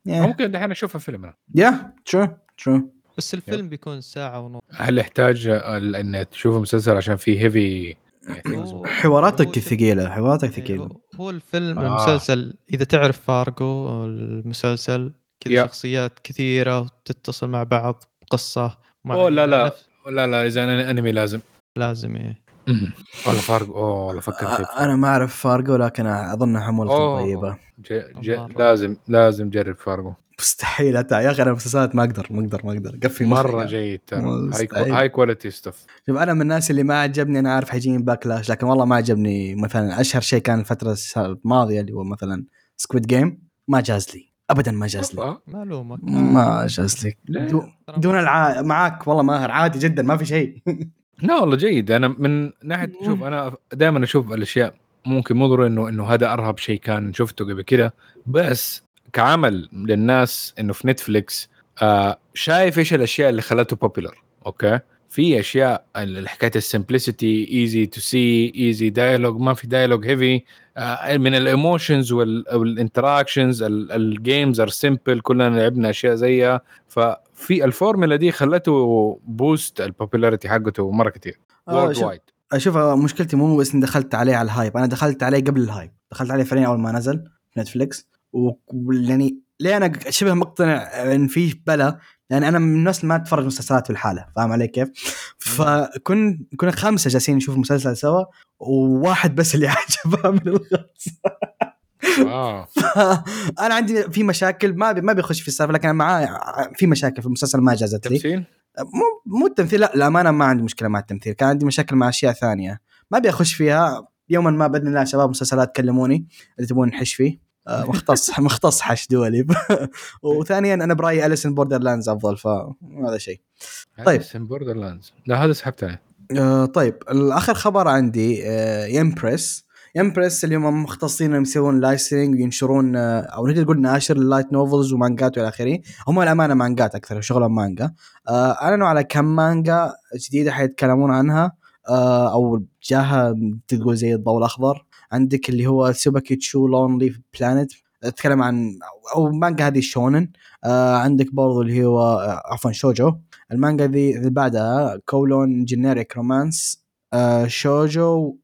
yeah ممكن دحين اشوفها فيلم. yeah true true بس الفيلم بيكون ساعة ونص. هل يحتاج ال- ان تشوف مسلسل عشان فيه heavy حواراتك ثقيلة حواراتك إيه، ثقيلة. هو- الفيلم آه. المسلسل إذا تعرف فارجو المسلسل كذا yeah. شخصيات كثيرة وتتصل مع بعض قصة مع أوه لا لا. لا لا إذا أنمي لازم. لازم إيه. والله فارق أوه والله فكر فيه أنا ما أعرف فارجو لكن اظنها حمولته. طيبة. ج... ج... مرة. لازم لازم جرب فارغو مستحيل أتع... يا أخي أنا المسلسلات ما أقدر ما أقدر ما أقدر. قفي مرة. جيد. high quality stuff شوف أنا من الناس اللي ما عجبني أنا عارف حيجيني backlash لكن والله ما عجبني. مثلا أشهر شيء كان الفترة الماضية اللي هو مثلا Squid Game ما جاز لي. ابدا ما جاز لي. معلومة. ما جاز لي. دون الع... معاك والله ماهر عادي جدا ما في شيء. لا والله جيد. أنا من ناحية شوف أنا دائما أشوف الأشياء ممكن مو ضروري إنه إنه هذا أرهب شيء كان شفته قبل كده. بس كعمل للناس إنه في Netflix آه شايف إيش الأشياء اللي خلته popular okay؟ في أشياء حكاية ال simplicity easy to see easy dialogue ما في dialogue heavy من ال emotions وال interactions ال games are simple كلنا لعبنا أشياء زيها. ففي الفورمولا دي خلته boost ال popularity حقته مرة كثير آه، worldwide أشوف مشكلتي مو بس إني دخلت عليه على ال hype أنا دخلت عليه قبل ال hype دخلت عليه فعليا أول ما نزل في Netflix ويعني ليه أنا شبه مقتنع إن في بلا؟ لأن أنا من الناس ما تتفرج مسلسلات في الحاله فاهم علي كيف؟ فكن كنا خمسة جالسين نشوف مسلسل سوا وواحد بس اللي عجبه من الخمسه أنا عندي في مشاكل ما بي ما بيخش في السالفة لكن أنا معاه في مشاكل في المسلسل ما جازت لي. تمثيل؟ مو مو التمثيل لا الامانه ما عندي مشكلة مع التمثيل. كان عندي مشاكل مع أشياء ثانية. ما ابي أخش فيها. يوما ما بإذن الله شباب مسلسلات كلموني اذا تبون نحش فيه. آه، مختص مختص حش دولي. وثانيا أنا برأيي Alice in Borderlands أفضل فهذا شيء. طيب. Borderlands لا هذا سحبت عليه آه، طيب. الآخر خبر عندي آه، Yen Press Yen Press اللي هم مختصين إنهم يسوون licensing وينشرون آه، أو نقدر نقول ناشر ال light novels ومانجات والى آخره. هم الأمانة مانجات أكثر شغلهم مانجا. آه، أعلنوا على كم مانجا جديدة حيتكلمون عنها. آه، أو جاها تقول زي الضوء الأخضر. عندك اللي هو Tsubaki-chou Lonely Planet تتكلم عن أو مانجا هذه شونن. آه عندك برضو اللي هو عفوا شوجو. المانجا ذي اللي بعدها Kowloon Generic Romance آه شوجو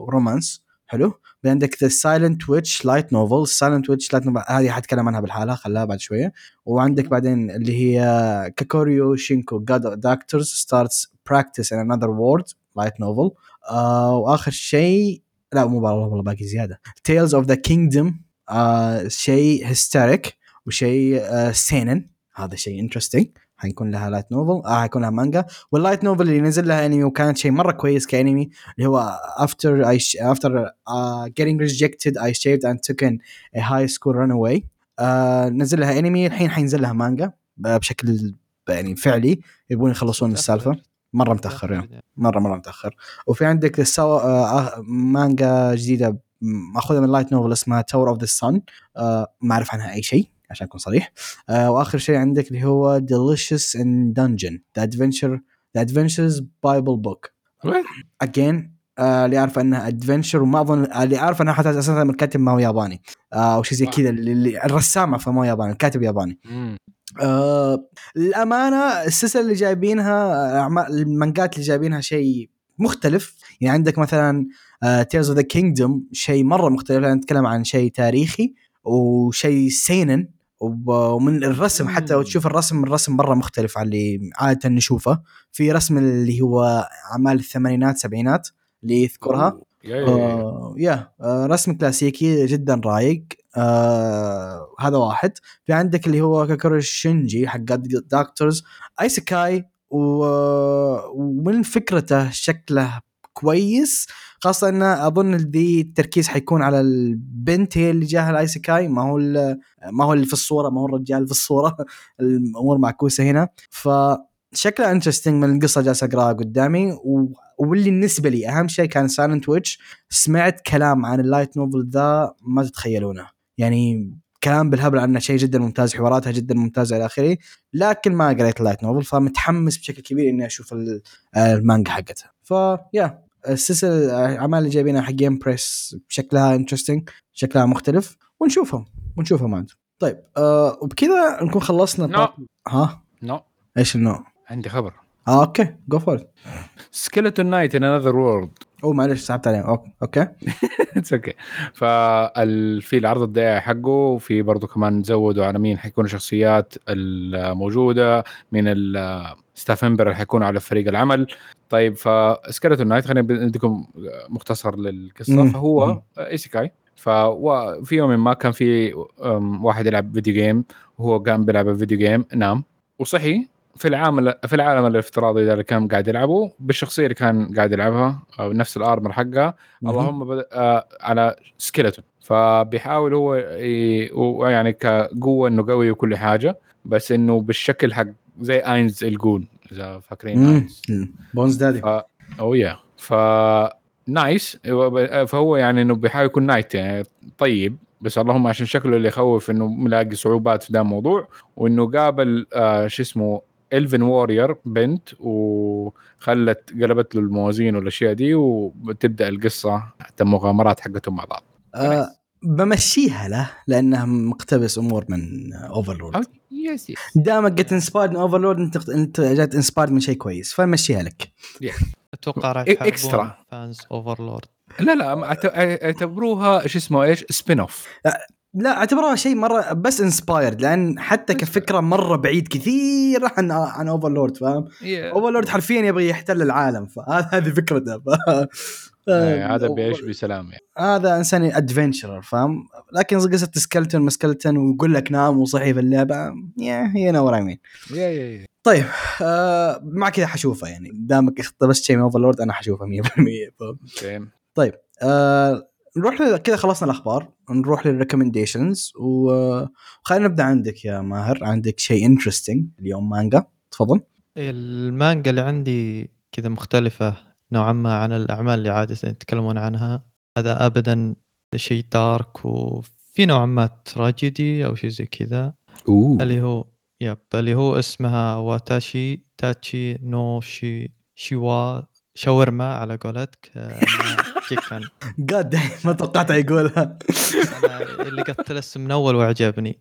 و romance حلو. بعدين عندك The Silent Witch light novel Silent Witch light novel هذه حتكلم عنها بالحالة خلاها بعد شوية. وعندك بعدين اللي هي كاكوريو شينكو جاد doctors starts practice in another world light novel وآخر شيء لا مو والله والله باقي زيادة. Tales of the Kingdom شيء historic وشيء آه سينن هذا شيء interesting حيكون لها light novel آه حيكون لها مانجا وال light novel اللي نزل لها انمي وكانت شيء مرة كويس كأنمي اللي هو sh- after uh, getting rejected I shaved and took in a high school runaway. آه نزل لها انمي الحين حينزل لها مانجا بشكل يعني فعلي. يبون يخلصون السالفة. مرة متأخر يعني. مرة مرة متأخر. وفي عندك السو... آه مانجا جديدة مأخوذة من light novel اسمها Tower of the Sun ما أعرف عنها أي شيء. عشان اكون صريح. آه وآخر شيء عندك اللي هو in Dungeon. The Adventure The Adventures Bible Book. وين؟ again آه اللي أعرف أنها adventure وما اظن اللي أعرف أنها حتى أساسا الكاتب ما هو ياباني. آه أو شيء زي كذا الرسام عفوا ما هو ياباني الكاتب ياباني. آه الامانه السلسلة اللي جايبينها أعمال- المانجات اللي جايبينها شيء مختلف. يعني عندك مثلا Tales of the Kingdom شيء مرة مختلف. نتكلم عن شيء تاريخي وشيء سينن ومن الرسم حتى لو تشوف الرسم الرسم مرة مختلف عن اللي عادة نشوفه. في رسم اللي هو أعمال الثمانينات سبعينات اللي يذكرها. آه yeah. آه رسم كلاسيكي جدا رايق. آه هذا واحد. في عندك اللي هو كاكورو شينجي حق doctors isekai. ومن فكرته شكله كويس خاصة انه أظن ذي التركيز حيكون على البنت هي اللي جاها ال isekai ما هو ما هو اللي في الصورة ما هو الرجال في الصورة. الأمور معكوسة هنا. فشكلها interesting من القصة جالس أقراها قدامي. و... واللي بالنسبة لي أهم شيء كان Silent Witch سمعت كلام عن ال light novel ذا ما تتخيلونه. يعني كلام بالهبل عنه شيء جدا ممتاز حواراتها جدا ممتازة إلى آخره. لكن ما قريت ال light novel فمتحمس بشكل كبير إني أشوف ال- المانجا حقتها. فيا السلسلة الأعمال اللي جايبينها حق جيم بريس شكلها interesting شكلها مختلف. ونشوفهم ونشوفهم عاد. طيب آه وبكذا نكون خلصنا نو. part- ها؟ نو إيش النوع؟ عندي خبر. آه okay. Go for Skeleton Knight in Another World أو معلش سحبت عليه. okay. okay it's okay ففي العرض الدعائي حقه وفي برضه كمان زودوا على مين حيكونوا شخصيات الموجودة من ال staff member اللي حيكونوا على فريق العمل. طيب ف Skeleton Knight خلينا نديكم مختصر للقصة. مم. فهو. isekai ففي يوم ما كان في واحد يلعب video game وهو قام بيلعب video game نام وصحي في العالم في العالم الافتراضي اللي كان قاعد يلعبه بالشخصية اللي كان قاعد يلعبها أو نفس ال armor حقها. اللهم بدأ آه على skeleton فبيحاول هو يعني كقوة إنه قوي وكل حاجة بس إنه بالشكل حق زي اينز الجول إذا فاكرين Bones Daddy ف... أو yeah ف nice فهو يعني إنه بيحاول يكون knight يعني طيب. بس اللهم عشان شكله اللي يخوف إنه ملاقي صعوبات في ده الموضوع وإنه قابل آه شو اسمه elven warrior بنت وخلت قلبت له الموازين والأشياء دي وبتبدا القصة حتى المغامرات حقتهم مع بعض. آه بمشيها له لأنه مقتبس أمور من Overlord yes yes دامك جت inspired من Overlord انت انت جات inspired من شيء كويس فمشيها لك. أتوقع راح extra. fans Overlord لا لا أعتبروها شو اسمه إيش؟ spin-off لا اعتبرها شيء مرة بس inspired لأن حتى كفكرة مرة بعيد كثير عن عن Overlord فاهم؟ Overlord حرفيا يبغى يحتل العالم فهذه هذه فكرته ف... إيه، هذا بيعيش بسلام يعني. هذا إنسان adventurer فاهم؟ لكن قصة skeleton مسكلتون ويقول لك نام وصحي في اللعبة yeah you know mean yeah yeah yeah طيب آه مع كذا حشوفه يعني. دامك اقتبست شيء من Overlord أنا حشوفه 100% فاهم؟ same طيب آه نروح ل- كذا خلصنا الأخبار. نروح لل recommendations وخلينا نبدأ عندك يا ماهر. عندك شيء interesting اليوم مانجا؟ تفضل. المانجا اللي عندي كذا مختلفة نوعا ما عن الأعمال اللي عادة يتكلمون عنها. هذا أبدا شيء dark وفي نوعا ما تراجيدي أو شيء زي كذا. أوه. اللي هو yep اللي هو اسمها 私たちの幸せ شاورما على قولتك آه، تشيكن قاد ما توقعت يقولها. اللي قلت الاسم من أول واعجبني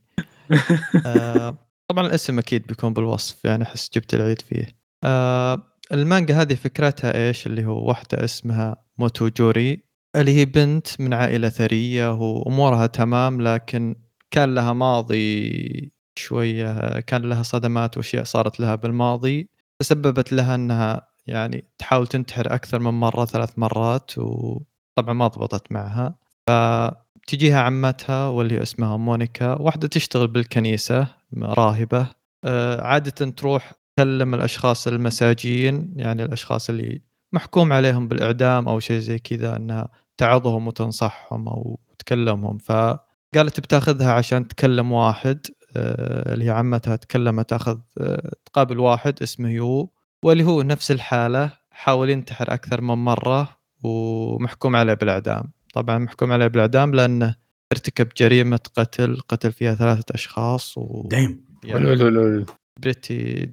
آه، طبعا الاسم أكيد بيكون بالوصف يعني أحس جبت العيد فيه. آه، المانجا هذه فكرتها إيش؟ اللي هو واحدة اسمها موتوجوري اللي هي بنت من عائلة ثرية وأمورها تمام لكن كان لها ماضي شوية كان لها صدمات وأشياء صارت لها بالماضي. تسببت لها إنها يعني تحاول تنتحر أكثر من مرة ثلاث مرات وطبعا ما ضبطت معها. فتجيها عمتها واللي اسمها مونيكا واحدة تشتغل بالكنيسة راهبة. آه، عادة تروح تكلم الأشخاص المساجين يعني الأشخاص اللي محكوم عليهم بالإعدام أو شيء زي كذا أنها تعظهم وتنصحهم أو تكلمهم. فقالت بتاخذها عشان تكلم واحد. آه، اللي هي عمتها تكلمها تاخذ آه، تقابل واحد اسمه يو. واللي هو نفس الحالة حاول ينتحر أكثر من مرة ومحكوم عليه بالإعدام طبعا محكوم عليه بالإعدام لأنه ارتكب جريمة قتل قتل فيها ثلاثة أشخاص و دايم ولولولول. pretty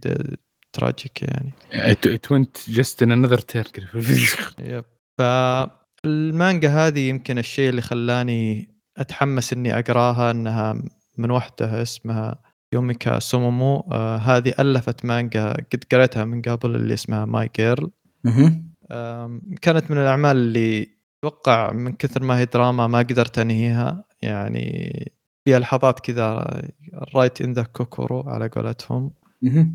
tragic يعني It, went just in another. yep فالمانجا هذه يمكن الشيء اللي خلاني أتحمس إني أقراها إنها من وحده اسمها يوميكا سومومو آه هذه ألفت مانجا قد قريتها من قبل اللي اسمها My Girl. كانت من الأعمال اللي أتوقع من كثر ما هي دراما ما قدرت أنهيها. يعني فيها لحظات كذا right in the kokoro على قولتهم. مهم.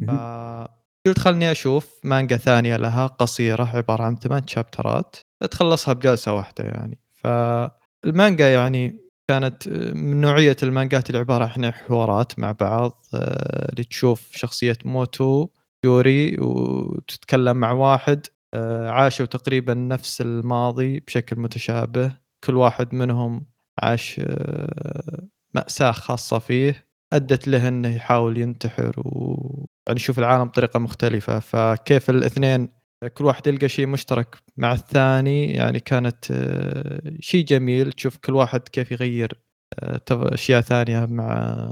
قلت خلني أشوف مانجا ثانية لها قصيرة عبارة عن ثمان شابترات. تخلصها بجلسة واحدة يعني. فالمانجا يعني كانت من نوعية المانجات اللي عبارة عن حوارات مع بعض آه، اللي تشوف شخصية موتو يوري وتتكلم مع واحد آه، عاشوا تقريبا نفس الماضي بشكل متشابه. كل واحد منهم عاش آه، مأساة خاصة فيه. أدت له أنه يحاول ينتحر و يعني يشوف العالم بطريقة مختلفة. فكيف الاثنين كل واحد يلقى شيء مشترك مع الثاني يعني كانت آه، شيء جميل. تشوف كل واحد كيف يغير آه، أشياء ثانية مع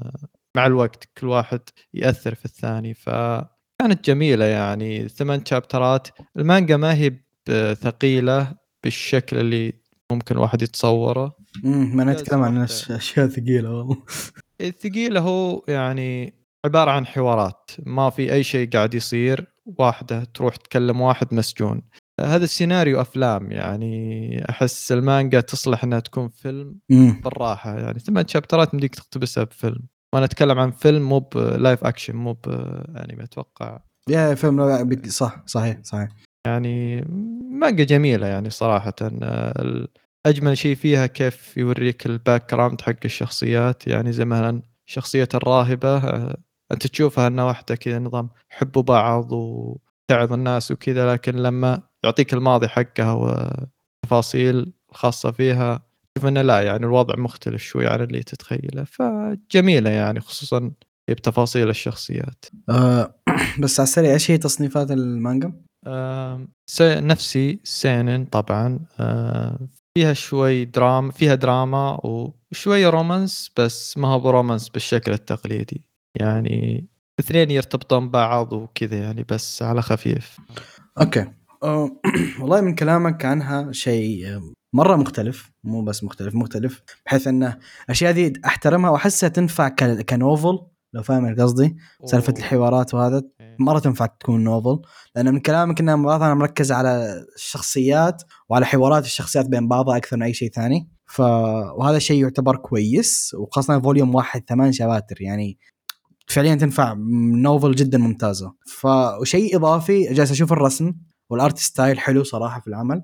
مع الوقت. كل واحد يأثر في الثاني. فكانت جميلة يعني. ثمان شابترات. المانجا ما هي ثقيلة بالشكل اللي ممكن الواحد يتصوره. مم، ما نتكلم عن أشياء ثقيلة والله. الثقيلة هو يعني عبارة عن حوارات. ما في أي شيء قاعد يصير واحدة تروح تكلم واحد مسجون. هذا السيناريو أفلام يعني أحس المانجا تصلح أنها تكون فيلم مم. بالراحة. يعني ثمان شابترات مديك تقتبسها بفيلم. وأنا أتكلم عن فيلم مو ب live action مو بأنمي أتوقع. yeah فيلم صح صحيح صحيح. يعني مانجا جميلة يعني صراحة. ال- أجمل شيء فيها كيف يوريك ال background حق الشخصيات. يعني زي مثلا شخصية الراهبة أنت تشوفها أنها واحدة كذا نظام حبوا بعض وتعظ الناس وكذا لكن لما يعطيك الماضي حقها والتفاصيل الخاصة فيها تشوف أنه لا يعني الوضع مختلف شوي عن اللي تتخيله. فجميلة يعني خصوصا بتفاصيل الشخصيات. آه بس على السريع إيش هي تصنيفات المانجا؟ س- نفسي seinen طبعا. آم، فيها شوي دراما فيها دراما وشوي romance بس ما هو ب romance بالشكل التقليدي. يعني اثنين يرتبطون ببعض وكذا يعني بس على خفيف. okay. آه والله من كلامك عنها شيء آه، مرة مختلف. مو بس مختلف مختلف. بحيث انه الأشياء دي أحترمها وأحسها تنفع كنوفل لو فاهم قصدي. سالفة. الحوارات وهذا إيه. مرة تنفع تكون نوفل. لأن من كلامك إنها بعضها مركز على الشخصيات وعلى حوارات الشخصيات بين بعضها أكثر من أي شيء ثاني. ف وهذا شيء يعتبر كويس وخاصة فوليوم واحد ثمان شباتر. يعني فعليا تنفع novel جدا ممتازة. فشيء إضافي جالس أشوف الرسم وال art style حلو صراحة في العمل.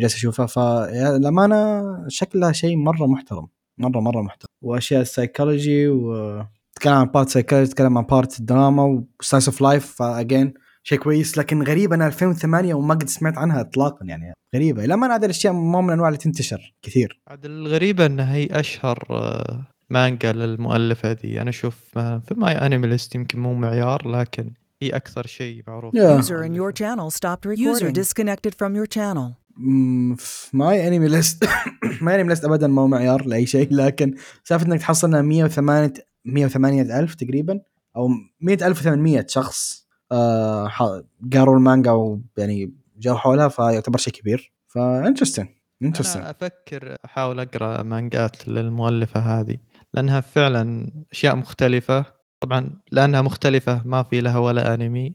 جالس اشوفها فالامانه شكلها شيء مرة محترم. مرة مرة محترم. وأشياء السايكولوجي و تتكلم عن part psychology تتكلم عن part دراما و slice of life ف again شيء كويس. لكن غريب أنا 2008 وما قد سمعت عنها اطلاقا يعني. غريبة. لما هذه الأشياء مو من الانواع اللي تنتشر كثير. عاد الغريبة إنها هي أشهر آه، مانجا للمؤلفة دي أنا أشوف آه، في MyAnimeList يمكن مو معيار لكن هي أكثر شيء معروف Yeah. User in your channel stopped recording. User disconnected from your channel. مم، في ماي انمي ليست ماي انمي ليست ابدا ما هو معيار لأي شيء لكن سالفة إنك تحصلنا 108 108 ألف تقريبا أو 100800 شخص آه ح- قروا المانجا ويعني جو حولها فيعتبر شيء كبير ف interesting interesting أنا أفكر أحاول أقرأ مانجات للمؤلفة هذه لأنها فعلا أشياء مختلفة. طبعا لأنها مختلفة ما في لها ولا أنمي.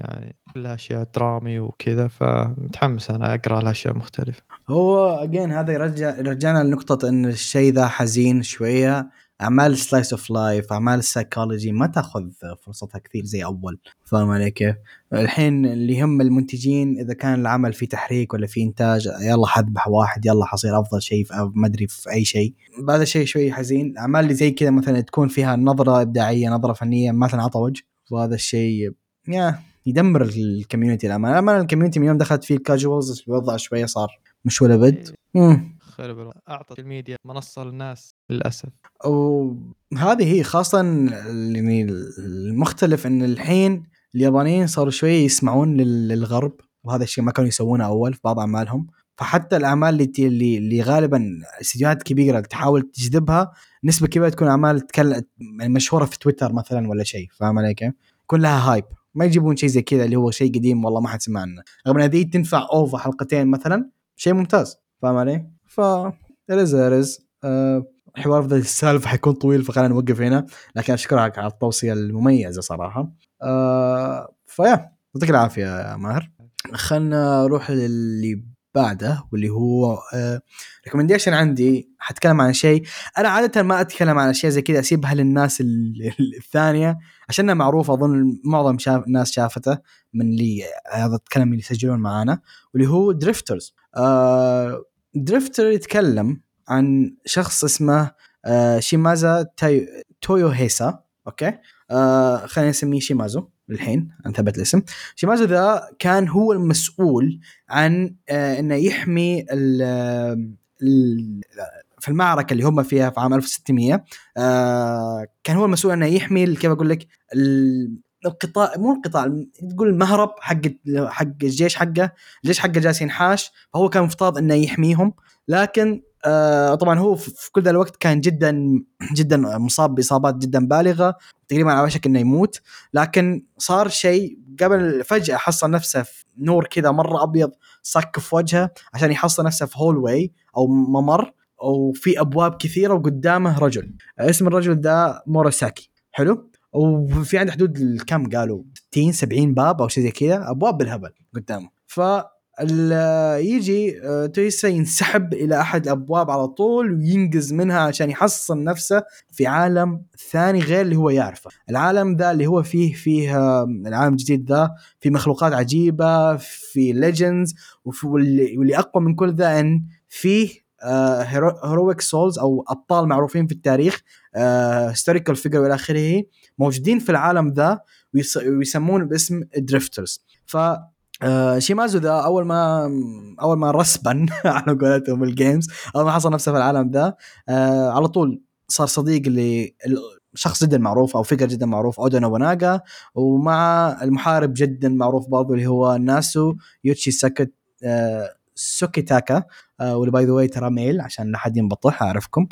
يعني كلها أشياء درامي وكذا فمتحمس أنا أقرأ لها أشياء مختلفة. هو اجين هذا يرجع يرجعنا لنقطة إن الشيء ذا حزين شوية. أعمال slice of life أعمال ال psychological ما تأخذ فرصتها كثير زي أول. فاهم علي كيف؟ الحين اللي يهم المنتجين إذا كان العمل فيه تحريك ولا فيه إنتاج يلا حذبح واحد يلا حصير أفضل شيء في ما أدري في أي شيء. هذا شيء شوي حزين. الاعمال اللي زي كذا مثلا تكون فيها نظرة إبداعية نظرة فنية ما تنعطى وجه. وهذا الشيء يا يدمر ال community الأمانة. الامانه ال community من يوم دخلت فيه ال casuals الوضع شوية صار مش ولا بد. خرب الوضع. أعطت الميديا منصة للناس للأسف وهذه هي خاصة يعني المختلف إن الحين اليابانيين صاروا شوية يسمعون لل- للغرب وهذا الشيء ما كانوا يسوونه أول في بعض أعمالهم فحتى الأعمال اللي اللي, اللي غالبا استديوهات كبيرة تحاول تجذبها نسبة كبيرة تكون أعمال. يعني مشهورة في تويتر مثلا ولا شيء فاهم علي كيف؟ يكون لها hype ما يجيبون شيء زي كذا اللي هو شيء قديم والله ما حد سمع عنه رغم إن هذه تنفع OVA حلقتين مثلا شيء ممتاز فاهم علي؟ ف أه حوار ذا السالفة حيكون طويل فخلينا نوقف هنا. لكن أشكرك على التوصية المميزة صراحة. أه ف yeah يعطيك العافية يا ماهر. خلنا نروح للي بعده واللي هو recommendation عندي. حتكلم عن شيء. أنا عادة ما أتكلم عن اشياء زي كذا أسيبها للناس ال- ال- الثانية عشانها معروف أظن معظم شاف الناس شافته من اللي هذا الكلام اللي يسجلون معانا واللي هو دريفترز آه دريفتر يتكلم عن شخص اسمه آه شيمازا تويوهيسا okay؟ آه خلينا نسميه شيمازو الحين عن ثبت الاسم. شيمازو ذا كان هو المسؤول عن آه إنه يحمي ال في المعركة اللي هم فيها في عام 1600 آه كان هو المسؤول إنه يحمي كيف أقول لك القطاع مو القطاع تقول المهرب حق حق الجيش حقه الجيش حقه جالس ينحاش فهو كان مفترض إنه يحميهم. لكن آه طبعا هو في كل ذا الوقت كان جدا جدا مصاب بإصابات جدا بالغة تقريبا على وشك إنه يموت. لكن صار شيء قبل فجأة حصل نفسه في نور كذا مرة أبيض صك في وجهه عشان يحصل نفسه في هول واي أو ممر وفي أبواب كثيرة وقدامه رجل. اسم الرجل ده موراساكي. حلو؟ وفي عنده حدود الكم قالوا 60 70 باب أو شيء زي كذا أبواب بالهبل قدامه. ف يجي آه، تويسا ينسحب إلى أحد الأبواب على طول وينقز منها عشان يحصن نفسه في عالم ثاني غير اللي هو يعرفه. العالم ذا اللي هو فيه فيه آه، العالم الجديد ذا في مخلوقات عجيبة في legends واللي أقوى من كل ذا إن فيه heroic souls أو أبطال معروفين في التاريخ historical figure وإلى آخره موجودين في العالم ذا ويس- ويسمون باسم دريفترز ف آه، شيمازو ذا أول ما أول ما respawn على قولتهم ال gamers أول ما حصل نفسه في العالم ذا آه، على طول صار صديق لشخص جدا معروف أو figure جدا معروف اودا نوبوناغا ومع المحارب جدا معروف برضو اللي هو ناسو يويتشي سكت آه، سوكيتاكا. آه، واللي by the way ترى male عشان لا حد ينبطح أعرفكم.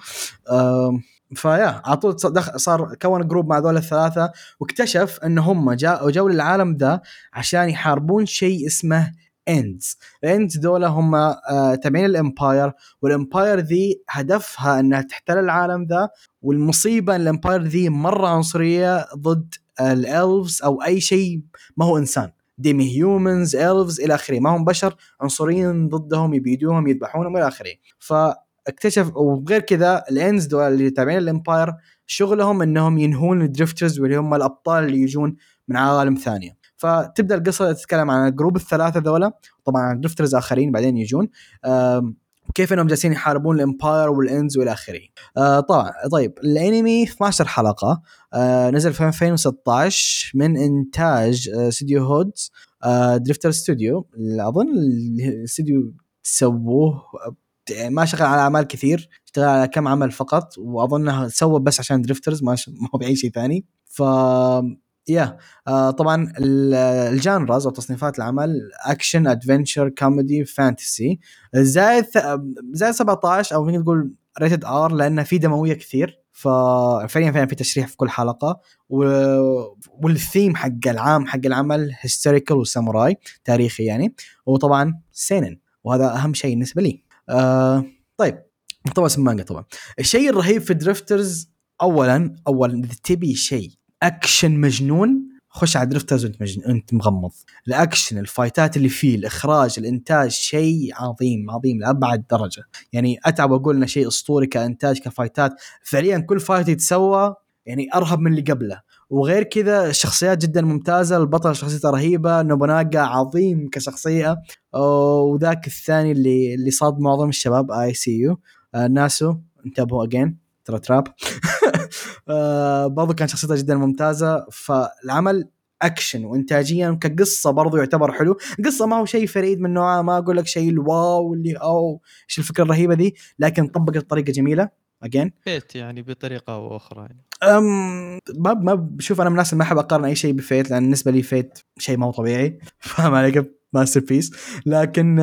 ف yeah على طول صار- كون group مع ذول الثلاثة واكتشف إن هم جاء جو للعالم ذا عشان يحاربون شيء اسمه Ends ال Ends دول هم آه تابعين ال empire وال empire ذي هدفها إنها تحتل العالم ذا والمصيبة إن ال empire ذي مرة عنصرية ضد ال elves أو أي شيء ما هو إنسان. demi-humans elves إلى آخره. ما هم بشر عنصريين ضدهم يبيدوهم يذبحونهم إلى آخره. ف اكتشف وغير كذا ال Ends دول اللي تابعين ال empire شغلهم إنهم ينهون الدريفترز واللي هم الأبطال اللي يجون من عوالم ثانية. فتبدأ القصة تتكلم عن ال group الثلاثة ذولا. طبعا درفترز آخرين بعدين يجون. وكيف إنهم جالسين يحاربون ال empire وال Ends وإلى آخره. آه طبعا طيب الأنمي 12 حلقة آه نزل في 2016 من إنتاج آه استوديو هودز آه دريفتر ستوديو اظن الاستوديو سووه آه، ما شغل على أعمال كثير اشتغل على كم عمل فقط واظنه سوى بس عشان دريفترز ما هو بأي شيء ثاني ف yeah آه طبعا ال- ال genres أو تصنيفات العمل action adventure comedy fantasy زائد زائد 17 أو فينا تقول rated R لأنه في دموية كثير. ففعليا فعلا في تشريح في كل حلقة. و... والثيم حق العام حق العمل historical وساموراي تاريخي يعني. وطبعا seinen وهذا أهم شيء بالنسبة لي. آه طيب. اسم مانجا طبعا. الشيء الرهيب في درفترز اولا اولا إذا تبي شيء اكشن مجنون. خش على درفترز وانت مجنون أنت مغمض. ال action ال fight ات اللي فيه الإخراج الإنتاج شيء عظيم عظيم لأبعد درجة. يعني أتعب أقول إنه شيء أسطوري كإنتاج ك fight ات. فعليا كل fight يتسوى يعني أرهب من اللي قبله. وغير كذا الشخصيات جدا ممتازة. البطل شخصيته رهيبة. نوبوناغا عظيم كشخصية. وذاك الثاني اللي اللي صاد معظم الشباب I see you ناسو انتبهوا اجين ترى trap. آه، برضو كان شخصيته جدا ممتازة. فالعمل أكشن وانتاجيا كقصة برضو يعتبر حلو. قصه ما هو شيء فريد من نوعه ما أقول لك شيء ال wow اللي أو إيش الفكرة الرهيبة دي لكن طبقت بطريقة جميلة. اجين فيت يعني بطريقة أو أخرى يعني. أم ما ما بشوف أنا من الناس اللي ما أحب أقارن أي شيء بفيت لأن بالنسبة لي فيت شيء ما هو طبيعي فاهم علي masterpiece لكن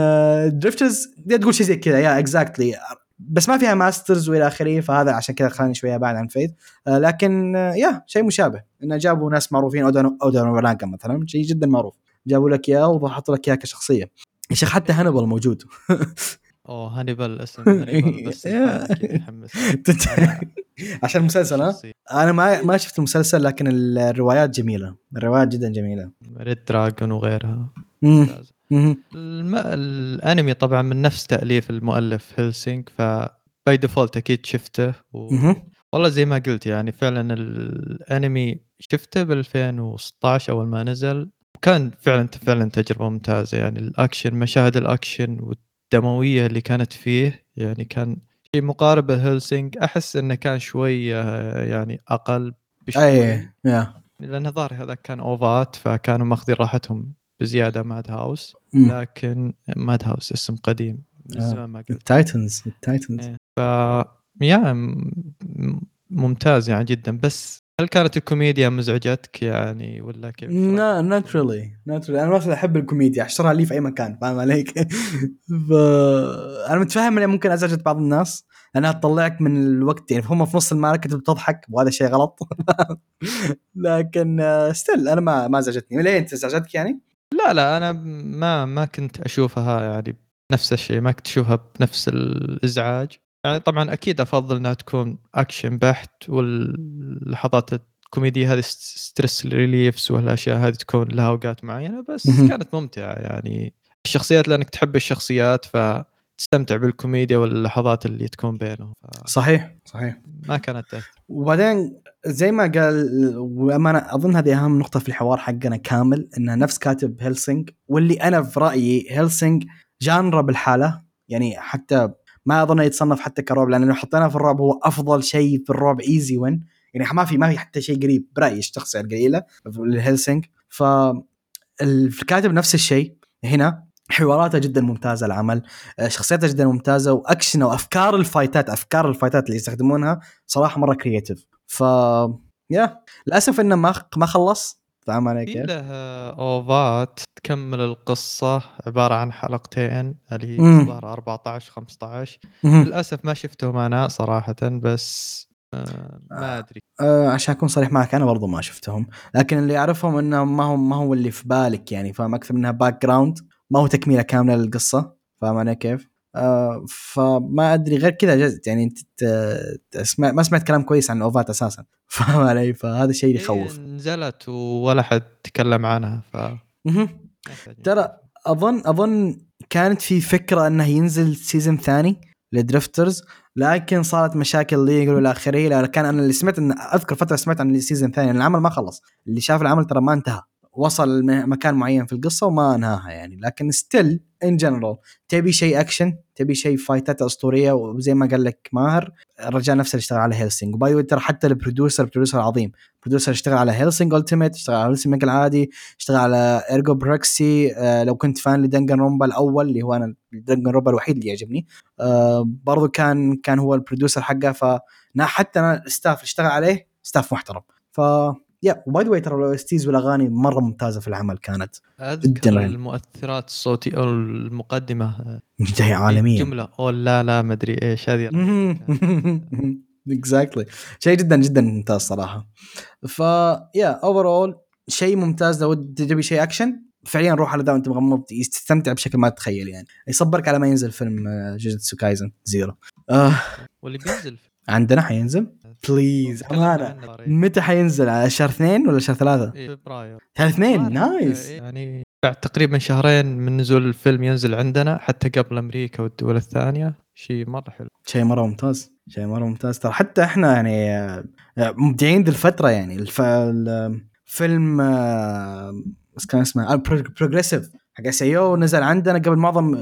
درفترز تقول شيء زي كذا. yeah exactly بس ما فيها masters والى آخره فهذا عشان كذا خلاني شوية أبعد عن فيت. آه، لكن آه، yeah شيء مشابه. إنه جابوا ناس معروفين اودو اودو نوبوناغا مثلا شيء جدا معروف. جابوا لك إياه وحطوا لك إياه كشخصية. يا شيخ حتى هانيبال موجود. أوه هانيبال اسم هانيبال بس عشان المسلسل ها. أنا ما ما شفت المسلسل لكن الروايات جميلة. الروايات جدا جميلة. Red Dragon وغيرها. الم... الانمي طبعا من نفس تأليف المؤلف Hellsing ف by default أكيد شفته و... والله زي ما قلت يعني فعلا الانمي شفته ب 2016 أول ما نزل. كان فعلا فعلا تجربة ممتازة يعني. الأكشن مشاهد الأكشن والدموية اللي كانت فيه يعني كان شيء مقارب ل Hellsing أحس إنه كان شوي آه، يعني أقل بشوي. أي yeah. لأن الظاهر هذا كان OVA ات فكانوا ماخذين راحتهم بزيادة Madhouse. لكن Madhouse اسم قديم من آه. زمان ما قلت ال Titans ال Titans. ف yeah ممتاز يعني جدا بس هل كانت الكوميديا مزعجتك يعني ولا كيف؟ لا not really not really أنا ما أحب الكوميديا احشرها لي في أي مكان فاهم عليك؟ ف أنا متفهم انها ممكن ازعجت بعض الناس لأنها تطلعك من الوقت يعني هم في نص المعركه انت بتضحك وهذا شيء غلط لكن still أنا ما ما ازعجتني ليه أنت ازعجتك يعني؟ لا لا أنا ما ما كنت أشوفها يعني نفس الشيء ما كنت أشوفها بنفس الإزعاج يعني طبعا أكيد أفضل إنها تكون أكشن بحت واللحظات الكوميديا هذه stress reliefs والأشياء هذه تكون لها أوقات معينة بس. كانت ممتعة يعني الشخصيات لأنك تحب الشخصيات فتستمتع بالكوميديا واللحظات اللي تكون بينهم صحيح صحيح ما كانت تأثر. وبعدين زي ما قال وامانه أظن هذه أهم نقطة في الحوار حقنا كامل إنه نفس كاتب Hellsing واللي أنا في رأيي Hellsing genre بلحاله يعني حتى ما أظن يتصنف حتى كرعب لأن لو حطيناه في الرعب هو أفضل شيء في الرعب easy win يعني ما في ما في حتى شيء قريب برأيي الشخصي القليلة لل Hellsing ف الكاتب نفس الشيء هنا. حواراته جدا ممتازة العمل آه، شخصياته جدا ممتازة واكشن وأفكار الفايتات أفكار الفايتات اللي يستخدمونها صراحة مرة creative ف yeah للأسف إنه ما ما خلص. فاهم علي في كيف؟ له OVA ات تكمل القصة عبارة عن حلقتين اللي الظاهر 14 15 مهم. للأسف ما شفتهم أنا صراحة بس آه ما أدري. آه عشان أكون صريح معك أنا برضو ما شفتهم. لكن اللي أعرفهم إنه ما هو ما هو اللي في بالك يعني فاهم؟ أكثر منها background ما هو تكملة كاملة للقصة فاهم علي كيف؟ آه فما أدري غير كذا just يعني أنت تسمع ما سمعت كلام كويس عن ال OVA ات أساسا. فاهم علي؟ فهذا شيء هي يخوف. نزلت ولا حد تكلم عنها ف. ترى اظن أظن كانت في فكرة إنه ينزل season ثاني ل Drifters لكن صارت مشاكل legal والى اخره كان أنا اللي سمعت ان أذكر فترة سمعت عن ال season الثاني العمل ما خلص. اللي شاف العمل ترى ما انتهى. وصل مكان معين في القصة وما انهاها يعني. لكن still in general تبي شيء اكشن تبي شيء fight ات أسطورية وزي ما قال لك ماهر الرجال نفسه اللي اشتغل على Hellsing و by the way ترى حتى ال producer ال producer عظيم. ال producer اشتغل على Hellsing Ultimate اشتغل على Hellsing العادي اشتغل على Ergo Proxy آه لو كنت fan ل Danganronpa الأول اللي هو أنا Danganronpa الوحيد اللي يعجبني. آه برضو كان كان هو ال producer حقه ف حتى أنا ال staff اللي اشتغل عليه staff محترم. ف yeah و by the way ترى ال OSTs والأغاني مرة ممتازة في العمل كانت. أذكر جداً. المؤثرات الصوتية أو المقدمة. جاي عالميه جمله أو لا لا ما أدري إيش هذه. exactly شيء جدا جدا ممتاز صراحة. ف yeah over شيء ممتاز. لو تبي شيء اكشن فعليا روح على ذا وانت مغمض تستمتع بشكل ما تتخيل يعني. يصبرك على ما ينزل فيلم Jujutsu Kaisen Zero آه. واللي بينزل عندنا حينزل؟ please أمانة. متى حينزل؟ على شهر اثنين ولا شهر ثلاثة؟ إيه، فبراير شهر اثنين. nice يعني بعد تقريبا شهرين من نزول الفيلم ينزل عندنا حتى قبل أمريكا والدول الثانية. شيء مرة حلو. شيء مرة ممتاز. شيء مرة ممتاز. ترى حتى إحنا يعني آه، مبدعين ذي الفترة يعني. الف... الفيلم آه، إيش كان اسمه؟ Progressive حق SAO نزل عندنا قبل معظم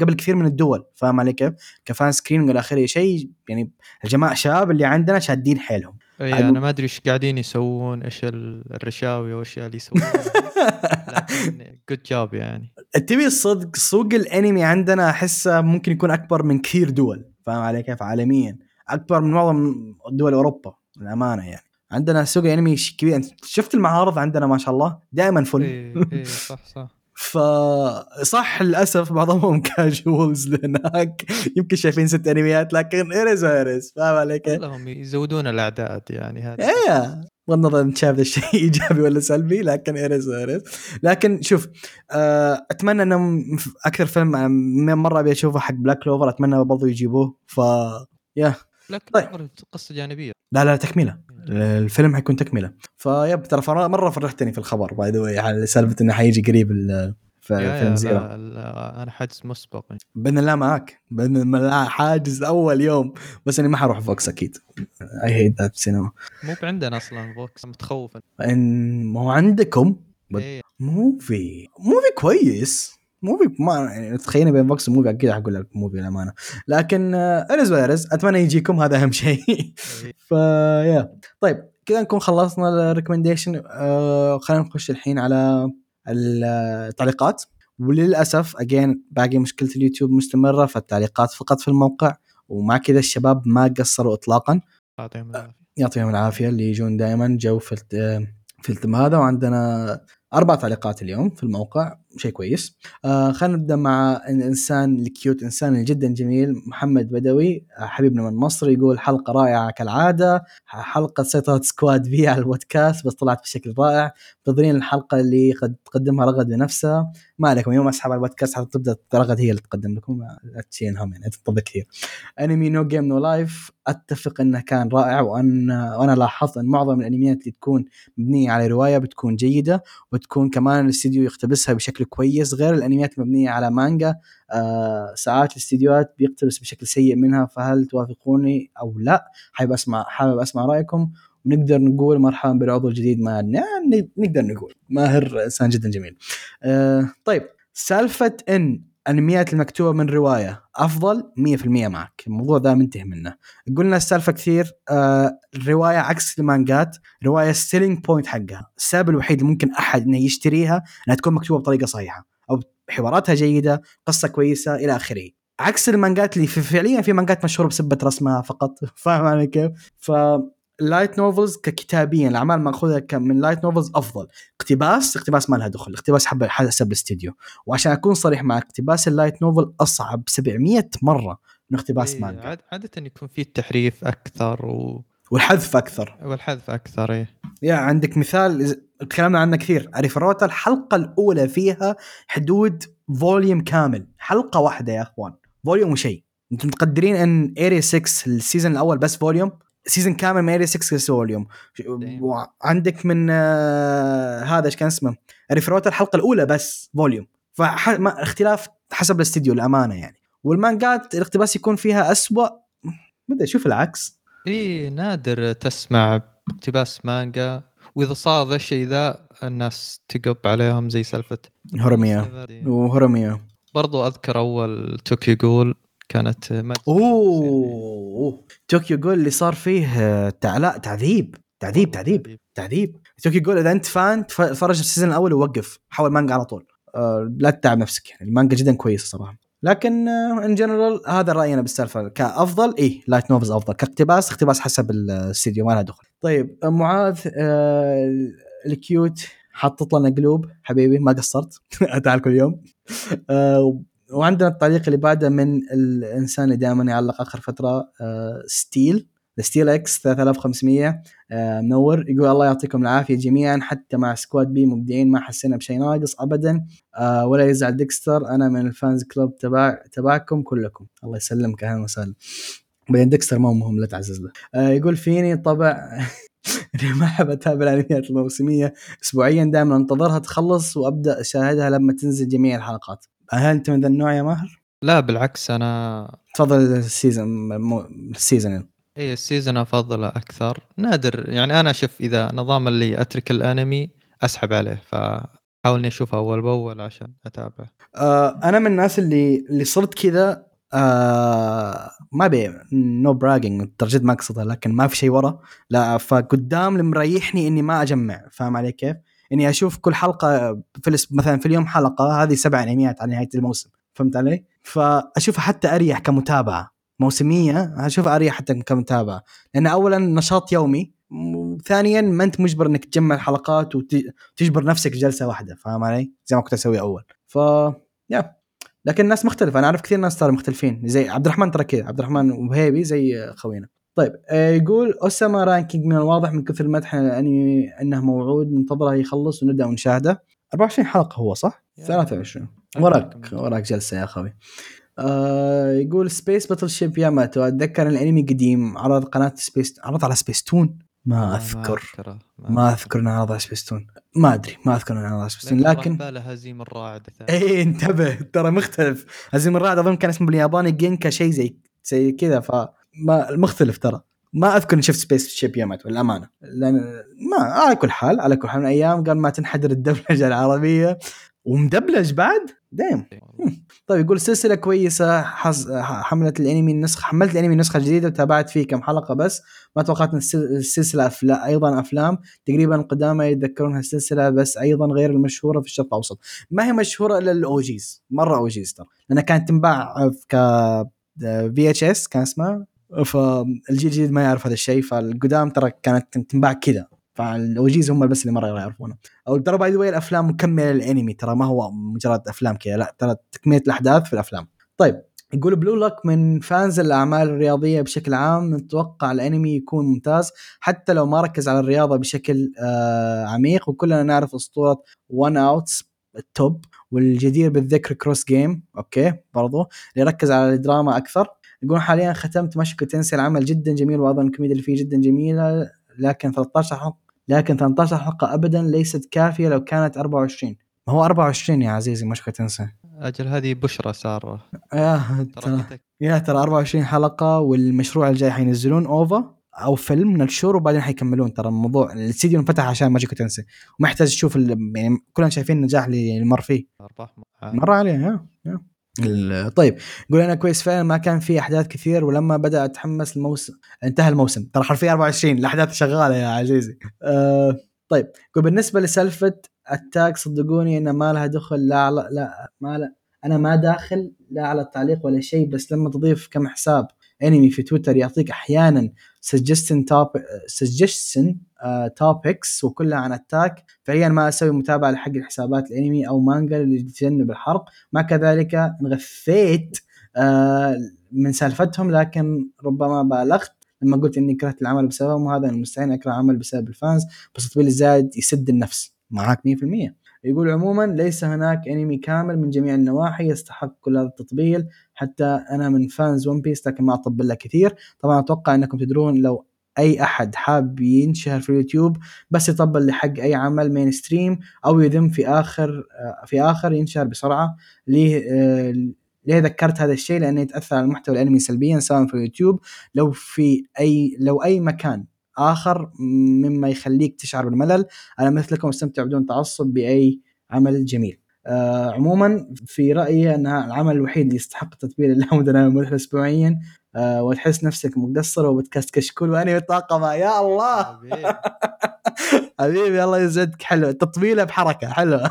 قبل كثير من الدول فاهم علي كيف؟ ك fan screen والى اخره شيء يعني الجماعة الشباب اللي عندنا شادين حيلهم. اي أنا ما أدري إيش قاعدين يسوون إيش ال- الرشاوي والاشياء اللي يسوونها لكن good job يعني. تبي الصدق سوق الأنمي عندنا أحسه ممكن يكون أكبر من كثير دول فاهم علي كيف؟ عالميا. أكبر من معظم دول أوروبا للأمانة يعني. عندنا سوق أنمي كبير. شفت المعارض عندنا ما شاء الله؟ دائما full اي اي صح صح. فصح للأسف بعضهم casuals هناك يمكن شايفين ست أنميات لكن ارز ارز فاهم علي كيف؟ كلهم يزودون الاعداد يعني هذا إيه بغض النظر انت شايف الشيء إيجابي ولا سلبي لكن ارز ارز لكن شوف آه، أتمنى انه أكثر فيلم مرة أبي أشوفه حق Black Clover أتمنى برضو يجيبوه. ف لكن طيب. طيب. قصة جانبية. لا لا تكملة. الفيلم حيكون تكملة. ف yep ترى مرة فرحتني في الخبر by the way على سالفة إنه حيجي قريب فيلم Zero. أنا حاجز مسبق. بإذن الله معك بإذن الله حاجز أول يوم. بس إني ما حروح VOX أكيد. I hate that cinema مو عندنا أصلا VOX متخوف ان ما هو عندكم؟ بد- إيه. Muvi Muvi كويس. Muvi ما يعني تخيلني بين VOX و Muvi أكيد حقول لك Muvi الامانه لكن آه، otherwise أتمنى يجيكم هذا أهم شيء. إيه. فيا طيب كذا نكون خلصنا ال recommendation آه خلينا نخش الحين على التعليقات. وللأسف again باقي مشكلة اليوتيوب مستمرة فالتعليقات فقط في الموقع ومع كذا الشباب ما قصروا اطلاقا. يعطيهم العافية. يعطيهم العافية اللي يجون دائما جو في في هذا. وعندنا أربع تعليقات اليوم في الموقع. شيء كويس. آه خلينا نبدأ مع الإنسان ال cute إنسان جدا جميل محمد بدوي آه، حبيبنا من مصر يقول حلقة رائعة كالعادة حلقة سيطرة Squad B على البودكاست بس طلعت بشكل رائع. منتظرين الحلقة اللي قد تقدمها رغد بنفسها ما عليكم يوم أسحب على البودكاست حتبدا رغد هي اللي تقدم لكم. لا يعني تنتظر كثير انمي No Game No Life أتفق إنه كان رائع وأن وأنا لاحظت إن معظم الأنميات اللي تكون مبنية على رواية بتكون جيدة وتكون كمان الاستديو يقتبسها بشكل كويس. غير الأنميات المبنية على مانجا آه ساعات الاستديوهات بيقتبس بشكل سيء منها فهل توافقوني أو لا؟ حابب أسمع حابب أسمع رأيكم. ونقدر نقول مرحبا بالعضو الجديد ما يعني نقدر نقول ماهر إنسان جدا جميل. آه طيب سالفة إن انميات المكتوبة من رواية. أفضل 100% معك. الموضوع ذا منتهي منه. قلنا السالفة كثير. آه الروايه عكس المانجات. رواية selling point حقها. السبب الوحيد اللي ممكن أحد إنه يشتريها إنها تكون مكتوبة بطريقة صحيحة. أو حواراتها جيدة قصة كويسة إلى آخره. عكس المانجات اللي فعليا في مانجات مشهورة بسبة رسمها فقط. فاهم علي كيف؟ ف ال light novels ككتابيا الأعمال ماخوذه من light novels أفضل. اقتباس اقتباس ما لها دخل اقتباس حب حسب الاستديو. وعشان أكون صريح معك اقتباس ال light novel أصعب 700 مرة من اقتباس إيه، مانجا. عاد- عادة يكون في التحريف أكثر و... والحذف أكثر. والحذف أكثر إيه. يا عندك مثال تكلمنا عنه كثير. Arifureta الحلقة الأولى فيها حدود volume كامل. حلقة واحدة يا أخوان. volume وشيء. أنتم مقدرين إن 86 ال season الأول بس volume season كامل من 86 بس volume وعندك من آه هذا إيش كان اسمه؟ Arifureta الحلقة الأولى بس volume فاختلاف حسب الاستديو الامانه يعني. والمانجات الاقتباس يكون فيها أسوأ ما أدري أشوف العكس. إي نادر تسمع اقتباس مانجا. وإذا صار ذا الشيء ذا الناس تقب عليهم زي سالفة Horimiya و Horimiya برضو أذكر أول Tokyo Ghoul كانت ما أوه. Tokyo Ghoul اللي صار فيه آه، تع... لا تعذيب تعذيب. تعذيب. تعذيب. Tokyo Ghoul إذا أنت fan تفرج ال season الأول ووقف. حول مانجا على طول. آه، لا تتعب نفسك يعني. المانجا جدا كويسة صراحة. لكن in general هذا رأيي أنا بالسالفة. كأفضل إي light novels أفضل. كاقتباس اقتباس حسب الاستديو ما لها دخل. طيب معاذ آه ال cute حطت لنا قلوب. حبيبي ما قصرت. تعال كل يوم. آه وعندنا التعليق اللي بعده من الإنسان اللي دائما يعلق آخر فترة آه Steel. Steel X 3500 آه منور. يقول الله يعطيكم العافية جميعا حتى مع Squad B مبدعين ما حسينا بشيء ناقص ابدا. آه ولا يزعل ديكستر. أنا من ال fans club تبع تبعكم كلكم. الله يسلمك أهلا وسهلا. بعدين ديكستر ما مهم لا تعزز له. يقول فيني طبع اني ما أحب أتابع الأنميات الموسمية. اسبوعيا دائما أنتظرها تخلص وأبدأ أشاهدها لما تنزل جميع الحلقات. هل أنت من ذا النوع يا ماهر؟ لا بالعكس أنا تفضل ال season مو السيزون إي السيزون افضله أكثر نادر يعني أنا أشوف إذا نظام اللي أترك الأنمي أسحب عليه فحاول إني أشوفه أول بأول عشان أتابعه آه أنا من الناس اللي اللي صرت كذا آه ما بي نو براجنج ترجد ما اقصدها لكن ما في شيء ورا لا فقدام اللي مريحني إني ما أجمع فاهم علي كيف؟ إني أشوف كل حلقة في مثلا في اليوم حلقة هذه سبع انميات على نهاية الموسم فهمت علي؟ فأشوفها حتى أريح كمتابعة موسمية أشوفها أريح حتى كمتابعة لأن اولا نشاط يومي وثانيا ما أنت مجبر إنك تجمع الحلقات وتجبر نفسك جلسه واحدة فاهم علي؟ زي ما كنت أسوي أول ف يا لكن الناس مختلفة أنا أعرف كثير ناس ترى مختلفين زي عبد الرحمن ترى كذا عبد الرحمن وهيبي زي خوينا طيب آه، يقول أوساما رانكينج من الواضح من كثر المدح الانمي أنه موعود ننتظره يخلص ونبدا ونشاهده. 24 حلقة هو صح؟ يا. 23 وراك وراك جلسة يا أخوي. آه يقول سبيس باتل شيب ياماتو اتذكر الأنمي قديم عرض قناة سبيس عرض على سبيس تون ما أذكر. ما أذكر إنه عرض على سبيس تون ما أدري ما أذكر إنه عرض على سبيس تون لكن باله هزيم الراعد إيه انتبه ترى مختلف. هزيم الرعد أظن كان اسمه بالياباني جينكا شيء زي زي كذا ف ما مختلف ترى. ما أذكر إني شفت سبيس شيب يامات الامانه لأن ما على كل حال على كل حال من أيام قال ما تنحدر الدبلجة العربية. ومدبلج بعد؟ دايم. طيب يقول سلسلة كويسة حص... حملت الأنمي النسخة حملت الأنمي النسخة الجديدة وتابعت فيه كم حلقة بس. ما توقعت إن السل- السلسلة أفلا... أيضا أفلام. تقريبا القدامى يتذكرونها السلسله بس أيضا غير المشهورة في الشرق الأوسط. ما هي مشهورة إلا ال OGs. مرة OGs ترى. لأنها كانت تنباع ك VHS كان اسمها؟ فالجيل الجديد ما يعرف هذا الشيء فالقدام ترى كانت تنباع كذا. فال OGs هم بس اللي مرة يعرفونه. أو ترى by the الأفلام مكملة للأنمي ترى ما هو مجرد أفلام كذا لا ترى تكملة الأحداث في الأفلام. طيب يقول Blue Lock من fans الأعمال الرياضية بشكل عام نتوقع الأنمي يكون ممتاز حتى لو ما ركز على الرياضة بشكل آه عميق. وكلنا نعرف أسطورة One Outs ال top والجدير بالذكر Cross Game okay برضو اللي ركز على الدراما أكثر. يقول حاليا ختمت Mushoku Tensei العمل جدا جميل وأيضا الكوميديا اللي فيه جدا جميلة لكن 13 حلقة لكن 18 حلقة ابدا ليست كافية لو كانت 24 ما هو 24 يا عزيزي Mushoku Tensei. أجل هذه بشرى سارة. يا ترى يا ترى 24 حلقة والمشروع الجاي حينزلون OVA أو فيلم ننشره وبعدين حيكملون. ترى الموضوع الاستديو انفتح عشان Mushoku Tensei وما يحتاج تشوف يعني كلنا شايفين النجاح اللي مر فيه. ارباح مر عليه يا يا. طيب يقول أنا كويس فعلا ما كان في أحداث كثير ولما بدأ أتحمس الموسم انتهى الموسم. ترى حرفيا 24 الأحداث شغالة يا عزيزي. أه طيب يقول بالنسبة لسالفة Attack صدقوني إن ما لها دخل لا على لا ما لا أنا ما داخل لا على التعليق ولا شيء بس لما تضيف كم حساب أنمي في تويتر يعطيك أحيانا suggestion topic suggestion topics وكلها عن Attack فعليا ما أسوي متابعة لحق الحسابات الأنمي أو مانجا اللي تجنب الحرق. مع كذلك انغثيت آه، من سالفتهم لكن ربما بالغت. لما قلت إني كرهت العمل بسببهم وهذا من المستحيل أكره العمل بسبب ال fans. بس التطبيل الزايد يسد النفس. معاك 100% يقول عموما ليس هناك أنمي كامل من جميع النواحي يستحق كل هذا التطبيل. حتى أنا من fans One Piece لكن ما أطبل له كثير. طبعا أتوقع أنكم تدرون لو أي أحد حاب ينشهر في اليوتيوب بس يطبل لحق أي عمل mainstream أو يذم في آخر في آخر ينشهر بسرعة. ليه آه، ليه ذكرت هذا الشيء؟ لأنه يتأثر على المحتوى الأنمي سلبيا سواء في اليوتيوب لو في أي لو أي مكان آخر مما يخليك تشعر بالملل. أنا مثلكم أستمتع بدون تعصب بأي عمل جميل. آه عموما في رأيي أنها العمل الوحيد اللي يستحق تطبيق اللامدة مثل اسبوعيا. آه وتحس نفسك مقصر وبودكاست كشكول وانمي طاقمه يا الله. حبيبي. الله يزدك حلو. تطبيله بحركة. حلوة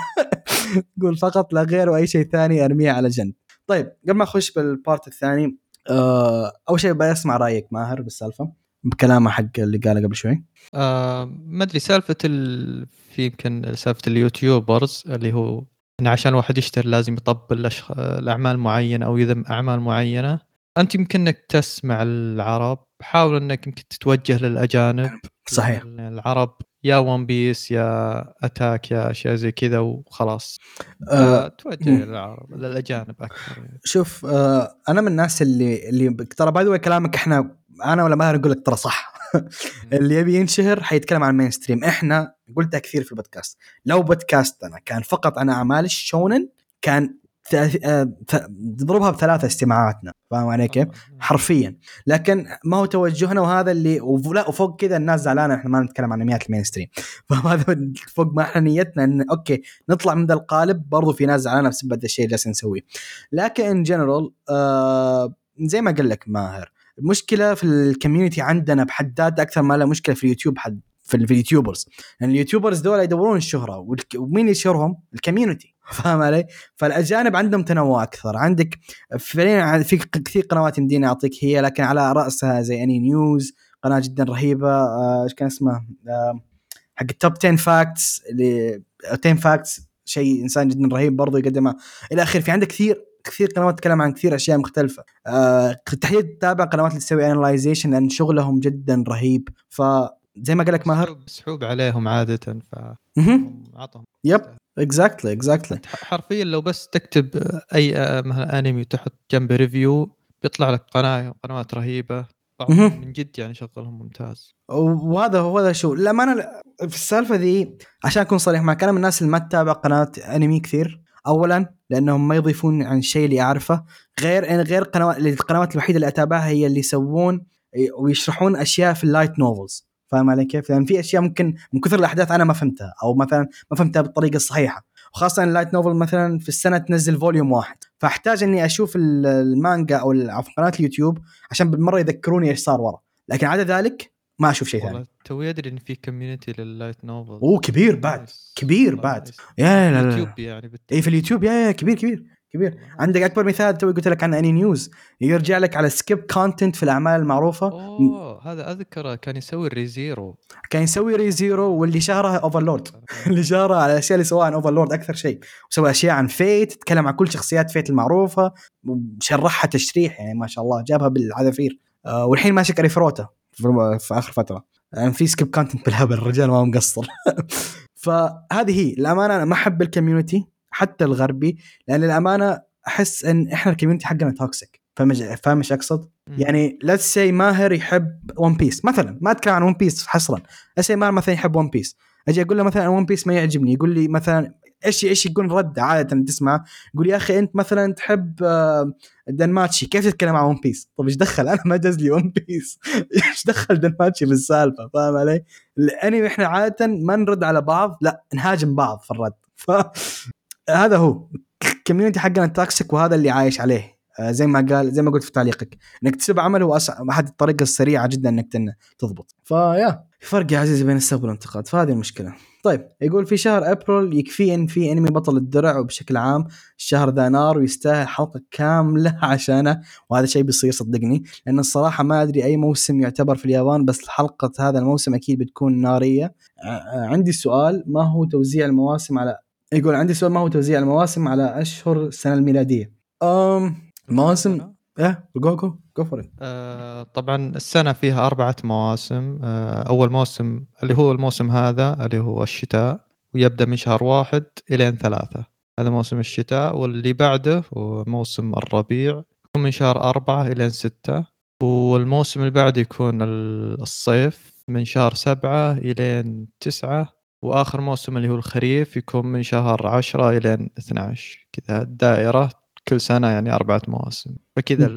قول فقط لا غير وأي شيء ثاني أرميه على جنب. طيب قبل ما أخش بالبارت الثاني آه أول شيء بسمع رأيك ماهر بالسالفة بكلامه حق اللي قاله قبل شوي. آه ما أدري سالفة ال... في يمكن سالفة ال YouTubers اللي هو انه عشان الواحد يشتهر لازم يطبل الأشخ... الأعمال معينة أو يذم أعمال معينة أنت يمكن إنك تسمع العرب. حاول إنك يمكن تتوجه للأجانب. صحيح. العرب يا One Piece يا Attack يا أشياء زي كذا وخلاص. آه توجه للعرب للأجانب أكثر. يعني. شوف آه أنا من الناس اللي اللي ترى by the كلامك إحنا أنا ولا ماهر نقول لك ترى صح. اللي يبي ينشهر حيتكلم عن ال mainstream إحنا قلتها كثير في البودكاست. لو بودكاستنا كان فقط عن أعمال الشونن كان ثلاث- آه، تضربها بثلاثة استماعاتنا فاهم علي كيف؟ حرفيا. لكن ما هو توجهنا وهذا اللي لا وفوق كذا الناس زعلانة إحنا ما نتكلم عن انميات ال mainstream فهذا فوق ما إحنا نيتنا إن okay نطلع من ذا القالب برضو في ناس زعلانة بسبب هذا الشيء اللي جالسين نسويه. لكن in general آه زي ما قال لك ماهر المشكلة في ال community عندنا بحد ذاتها أكثر ما لها مشكلة في اليوتيوب حد في ال- في ال YouTubers. لأن ال YouTubers دول يدورون الشهرة ومين يشهرهم؟ ال community. فاهم علي؟ فالأجانب عندهم تنوع أكثر. عندك فعليا في كثير قنوات يمديني أعطيك هي لكن على رأسها زي Ani News قناة جدا رهيبة. آه، إيش كان اسمه؟ حق ال top 10 facts اللي 10 facts شيء إنسان جدا رهيب برضه يقدمها إلى آخره في عندك كثير كثير قنوات تتكلم عن كثير أشياء مختلفة. آه تحديدا تتابع قنوات اللي تسوي analyzation لأن شغلهم جدا رهيب. فزي ما قال لك ماهر؟ مسحوب- مسحوب عليهم عادة ف. عطهم. yep exactly exactly حرفيا لو بس تكتب أي آه، مثلا انمي وتحط جنبه review بيطلع لك قناه قنوات رهيبة. بعضهم. من جد يعني شغلهم ممتاز. وهذا هو هذا شو. للامانه في السالفة ذي عشان أكون صريح معك أنا من الناس اللي ما تتابع قناة انمي كثير اولا لأنهم ما يضيفون عن الشيء اللي أعرفه. غير إن غير قنوات القنوات الوحيدة اللي أتابعها هي اللي يسوون ويشرحون أشياء في ال light novels فاهم علي كيف؟ لأن في أشياء ممكن من كثر الأحداث أنا ما فهمتها أو مثلا ما فهمتها بالطريقة الصحيحة وخاصة ال light novel مثلا في السنة تنزل volume واحد فأحتاج إني أشوف ال- المانجا أو عفوا قناة اليوتيوب عشان بالمرة يذكروني إيش صار ورا لكن عدا ذلك ما أشوف شيء ثاني توي أدري إن في community لل light novel أوه كبير بعد كبير بعد. yeah لا لا لا. يوتيوب يعني. اي في اليوتيوب yeah yeah كبير كبير كبير. عندك أكبر مثال توي قلت لك عن Ani News يرجع لك على skip content في الأعمال المعروفة. أوه هذا أذكره كان يسوي ال Re:Zero. كان يسوي Re:Zero واللي شهره Overlord اللي شهره على الاشياء اللي سواها عن Overlord أكثر شيء. وسوى أشياء عن Fate تكلم عن كل شخصيات Fate المعروفة وشرحها تشريح يعني ما شاء الله جابها بالحذافير. آه والحين ماسك Arifureta في, في آخر فترة. يعني في skip content بالهبل الرجال ما مقصر. فهذه هي. الامانه أنا ما أحب ال community حتى الغربي لأن الأمانة أحس إن إحنا ال community حقنا toxic فاهم فاهم إيش اقصد؟ يعني let's say ماهر يحب One Piece مثلا ما أتكلم عن One Piece حصرا. say ماهر مثلا يحب One Piece أجي أقول له مثلا One Piece ما يعجبني. يقول لي مثلا إيش إيش يكون رد عادة تسمع؟ يقول يا أخي أنت مثلا تحب آه، DanMachi كيف تتكلم عن One Piece؟ طب إيش دخل؟ أنا ما جاز لي One Piece إيش دخل DanMachi بالسالفه فاهم علي؟ الانمي إحنا عادة ما نرد على بعض. لا نهاجم بعض في الرد. ف هذا هو. ال community حقنا toxic وهذا اللي عايش عليه. آه، زي ما قال زي ما قلت في تعليقك. إنك تسب عمل هو. أحد الطريقة السريعة جدا إنك تضبط. ف yeah. في فرق يا عزيزي بين السب والانتقاد فهذه المشكلة. طيب يقول في شهر أبريل يكفي إن في إنمي بطل الدرع وبشكل عام الشهر ذا نار ويستاهل حلقة كاملة عشانه. وهذا شيء بيصير صدقني. لأن الصراحة ما أدري أي موسم يعتبر في اليابان بس حلقة هذا الموسم أكيد بتكون نارية. ع- ع- عندي سؤال ما هو توزيع المواسم على يقول عندي سؤال ما هو توزيع المواسم على أشهر السنة الميلادية؟ أم المواسم إيه go go go for آه طبعا السنة فيها أربعة مواسم. آه أول موسم اللي هو الموسم هذا اللي هو الشتاء ويبدأ من شهر واحد إلى ثلاثة. هذا موسم الشتاء واللي بعده هو موسم الربيع. يكون من شهر أربعة إلى ستة. والموسم اللي بعده يكون ال- الصيف من شهر سبعة إلى تسعة. وآخر موسم اللي هو الخريف يكون من شهر عشرة إلى 12 كذا الدائرة كل سنة يعني أربعة مواسم. فكذا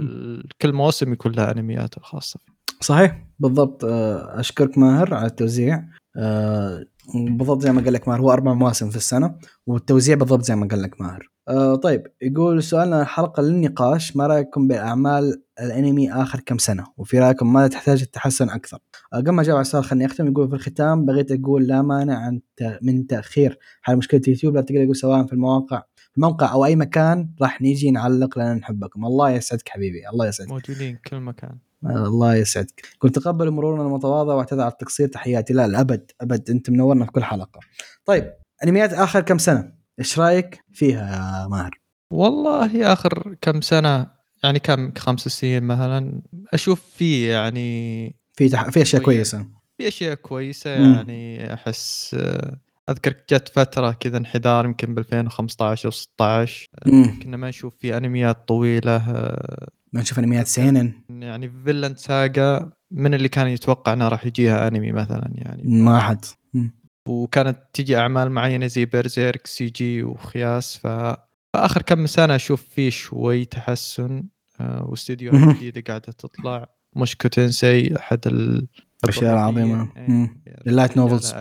كل موسم يكون لها انميات الخاصة فيه. صحيح. بالضبط. آه، أشكرك ماهر على التوزيع. آه، بالضبط زي ما قال لك ماهر هو أربع مواسم في السنة والتوزيع بالضبط زي ما قال لك ماهر. آه، طيب يقول سؤالنا الحلقة للنقاش ما رأيكم بأعمال الأنمي آخر كم سنة؟ وفي رأيكم ماذا تحتاج التحسن أكثر؟ آه، قبل ما أجاوب على السؤال خليني أختم يقول في الختام بغيت أقول لا مانع عن من تأخير حل مشكلة يوتيوب لا تقدر يقول سواء في المواقع في الموقع أو أي مكان راح نيجي نعلق لأن نحبكم. الله يسعدك حبيبي الله يسعدك. موجودين كل مكان. الله يسعدك. كنت تقبل مرورنا المتواضع وأعتذر على التقصير. تحياتي. لا لا أبد أبد. انت منورنا في كل حلقة. طيب أنميات آخر كم سنة؟ إيش رأيك فيها يا ماهر والله آخر كم سنة يعني كم خمس سنين مثلا أشوف فيه يعني في تح... في أشياء كويس. كويسة في أشياء كويسة. يعني أحس آه، أذكر جت فترة كذا انحدار يمكن ب 2015 أو 16 امم كنا ما نشوف في أنميات طويلة آه، ما نشوف أنميات seinen يعني Vinland Saga من اللي كان يتوقع إنه راح يجيها أنمي مثلا يعني ما حد. وكانت تجي أعمال معينة زي Berserk CG وخياس ف... فآخر كم سنة أشوف فيه شوي تحسن آه، واستديوهات. جديدة قاعدة تطلع Mushoku Tensei احد ال الأشياء العظيمة. مم. إيه، ال light novels.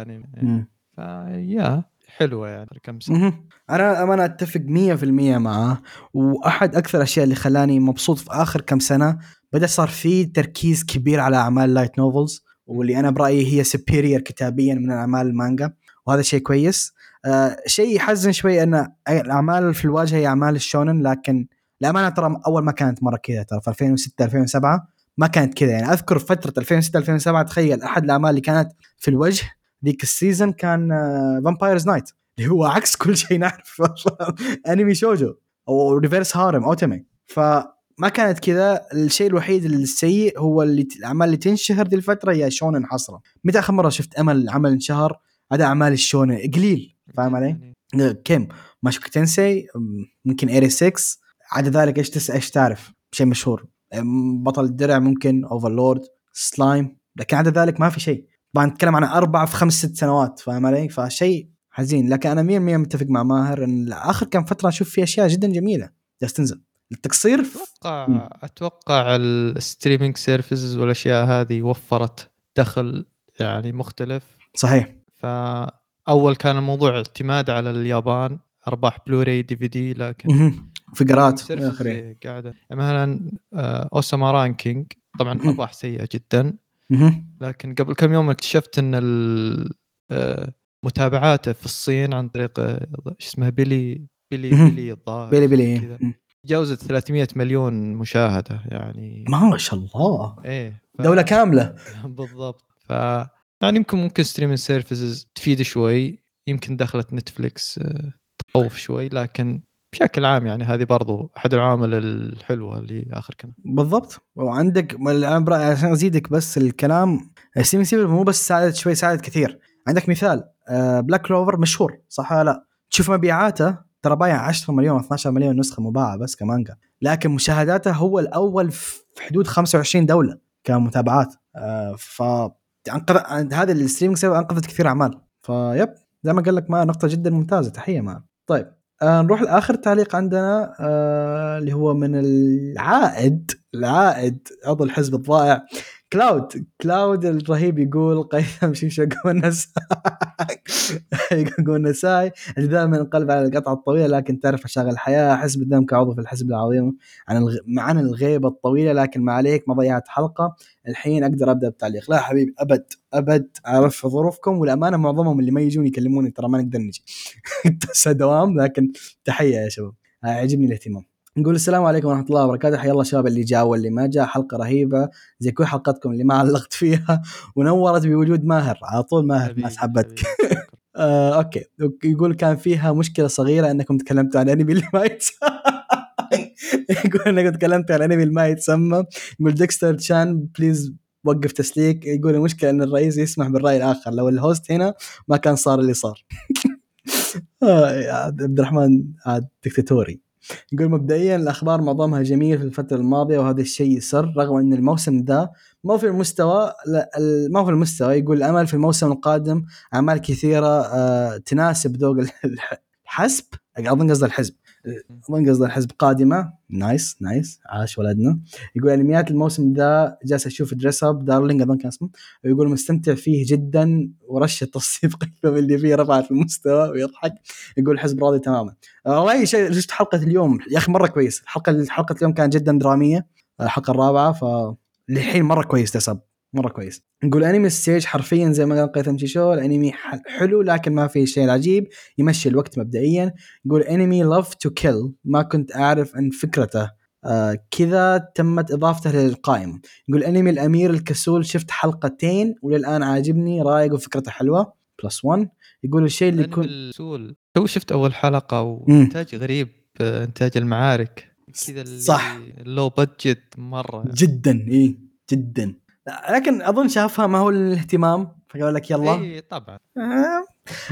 فيا حلوة يعني كم سنه مهم. أنا أمانة أتفق 100% معاه وأحد أكثر الأشياء اللي خلاني مبسوط في آخر كم سنة بدأ صار في تركيز كبير على أعمال light novels واللي أنا برأيي هي superior كتابيا من أعمال المانجا وهذا شيء كويس آه شيء يحزن شوي إن الاعمال في الواجهة هي أعمال ال shonen لكن الامانه ترى أول ما كانت مرة كذا ترى في 2006 2007 ما كانت كذا. يعني أذكر فترة 2006 2007 تخيل أحد الأعمال اللي كانت في الوجه ذيك ال season كان Vampire Knight اللي هو عكس كل شيء نعرف انمي shoujo أو reverse harem otome فما كانت كذا. الشيء الوحيد السيء هو اللي الأعمال اللي تنشهر دي الفترة هي shonen حصرا. متى آخر مرة شفت أمل عمل انشهر؟ هذا أعمال ال shonen قليل. فاهم علي؟ يعني. كيم Mushoku Tensei ممكن ايري 6 عدا ذلك إيش تس إيش تعرف؟ شيء مشهور. بطل الدرع ممكن Overlord Slime لكن عدا ذلك ما في شيء. طبعا نتكلم عن أربع في خمس ست سنوات فاهم علي؟ فشيء حزين. لكن أنا 100% متفق مع ماهر إن اخر كم فترة أشوف في أشياء جدا جميلة. جالس تنزل التقصير؟ مم. أتوقع أتوقع ال streaming services والأشياء هذه وفرت دخل يعني مختلف. صحيح. فاول كان الموضوع اعتماد على اليابان أرباح Blu-ray DVD لكن. فقرات. اخره قاعدة. مثلا آه، Ousama Ranking طبعا. ارباح سيئة جدا. لكن قبل كم يوم اكتشفت إن آه، متابعاته في الصين عن طريق آه، إيش اسمه Bilibili. بيلي الظاهر Bilibili. تجاوزت 300 مليون مشاهدة يعني. ما شاء الله. إيه ف- دولة كاملة. بالضبط. ف يعني يمكن ممكن streaming services تفيد شوي. يمكن دخلت Netflix آه، تخوف شوي. لكن بشكل عام يعني هذه برضو أحد العوامل الحلوة اللي آخر كم بالضبط. وعندك عشان أزيدك بس الكلام streaming services مو بس ساعدت شوي ساعدت كثير. عندك مثال Black Clover مشهور صح ولا لا؟ تشوف مبيعاته ترى بايع 10 مليون 12 مليون نسخة مباعة بس كمانجا. لكن مشاهداته هو الأول في حدود 25 دولة كمتابعات. آه، ف هذا ال streaming أنقذت كثير أعمال. فيب زي ما قال لك ما نقطة جدا ممتازة تحية ما. طيب. آه نروح لآخر تعليق عندنا آه اللي هو من العائد العائد عضو الحزب الضائع. Cloud Cloud الرهيب يقول قيثم شيشة النساي يقول اللي دائما انقلب على القطعه الطويلة لكن تعرف مشاغل الحياة. احس بالذنب كعضو في الحزب العظيم. عن الغ... عن الغيبة الطويلة لكن ما عليك ما ضيعت حلقة. الحين أقدر أبدأ بتعليق. لا حبيبي أبد أبد. أعرف ظروفكم والأمانة معظمهم اللي ما يجون يكلموني ترى ما نقدر نجي. دوام لكن تحية يا شباب. عجبني الاهتمام. نقول السلام عليكم ورحمة الله وبركاته. حيا الله الشباب اللي جاء واللي ما جاء. حلقة رهيبة. زي كل حلقتكم اللي ما علقت فيها. ونورت بوجود ماهر. على طول ماهر الناس حبتك. آه، أوكي. يقول كان فيها مشكلة صغيرة أنكم تكلمتوا عن أنمي اللي ما يقول أنكم تكلمتوا عن أنمي اللي ما يتسمى. يقول Dexter chan please وقف تسليك. يقول المشكلة إن الرئيس يسمح بالرأي الآخر. لو ال host هنا ما كان صار اللي صار. آه، عبد الرحمن عاد دكتاتوري يقول مبدئيا الأخبار معظمها جميل في الفترة الماضية وهذا الشيء سر رغم أن الموسم ده ما في المستوى لا ما في المستوى يقول الامل في الموسم القادم أعمال كثيرة آه، تناسب ذوق الح- الحسب أظن قصد الحزب. اظن قصده الحزب قادمة. nice nice عاش ولدنا. يقول انميات الموسم ذا جالس أشوف Dress Up Darling اظن كان اسمه. ويقول مستمتع فيه جدا ورشة تصنيف قيثم اللي فيه رفعت المستوى ويضحك. يقول الحزب راضي تماما. آه، والله شيء شفت حلقة اليوم؟ يا أخي مرة كويس. الحلقة حلقة اليوم كانت جدا درامية. الحلقة الرابعة ف للحين مرة كويس تسب مرة كويس. نقول انمي الستيج حرفيا زي ما قال قيثم شيشو الانمي حلو لكن ما فيه شيء عجيب يمشي الوقت مبدئيا. يقول انمي Love to Kill ما كنت أعرف عن فكرته. آه كذا تمت إضافته للقائمه يقول انمي الأمير الكسول شفت حلقتين وللآن عاجبني رايق وفكرته حلوة. plus 1 يقول الشيء اللي يكون السول توي شفت أول حلقة. وانتاج غريب آه، إنتاج المعارك. كذا صح. low budget مرة. جدا اي جدا. لكن أظن شافها ما هو الاهتمام فقال لك يلا. إي طبعا. آه،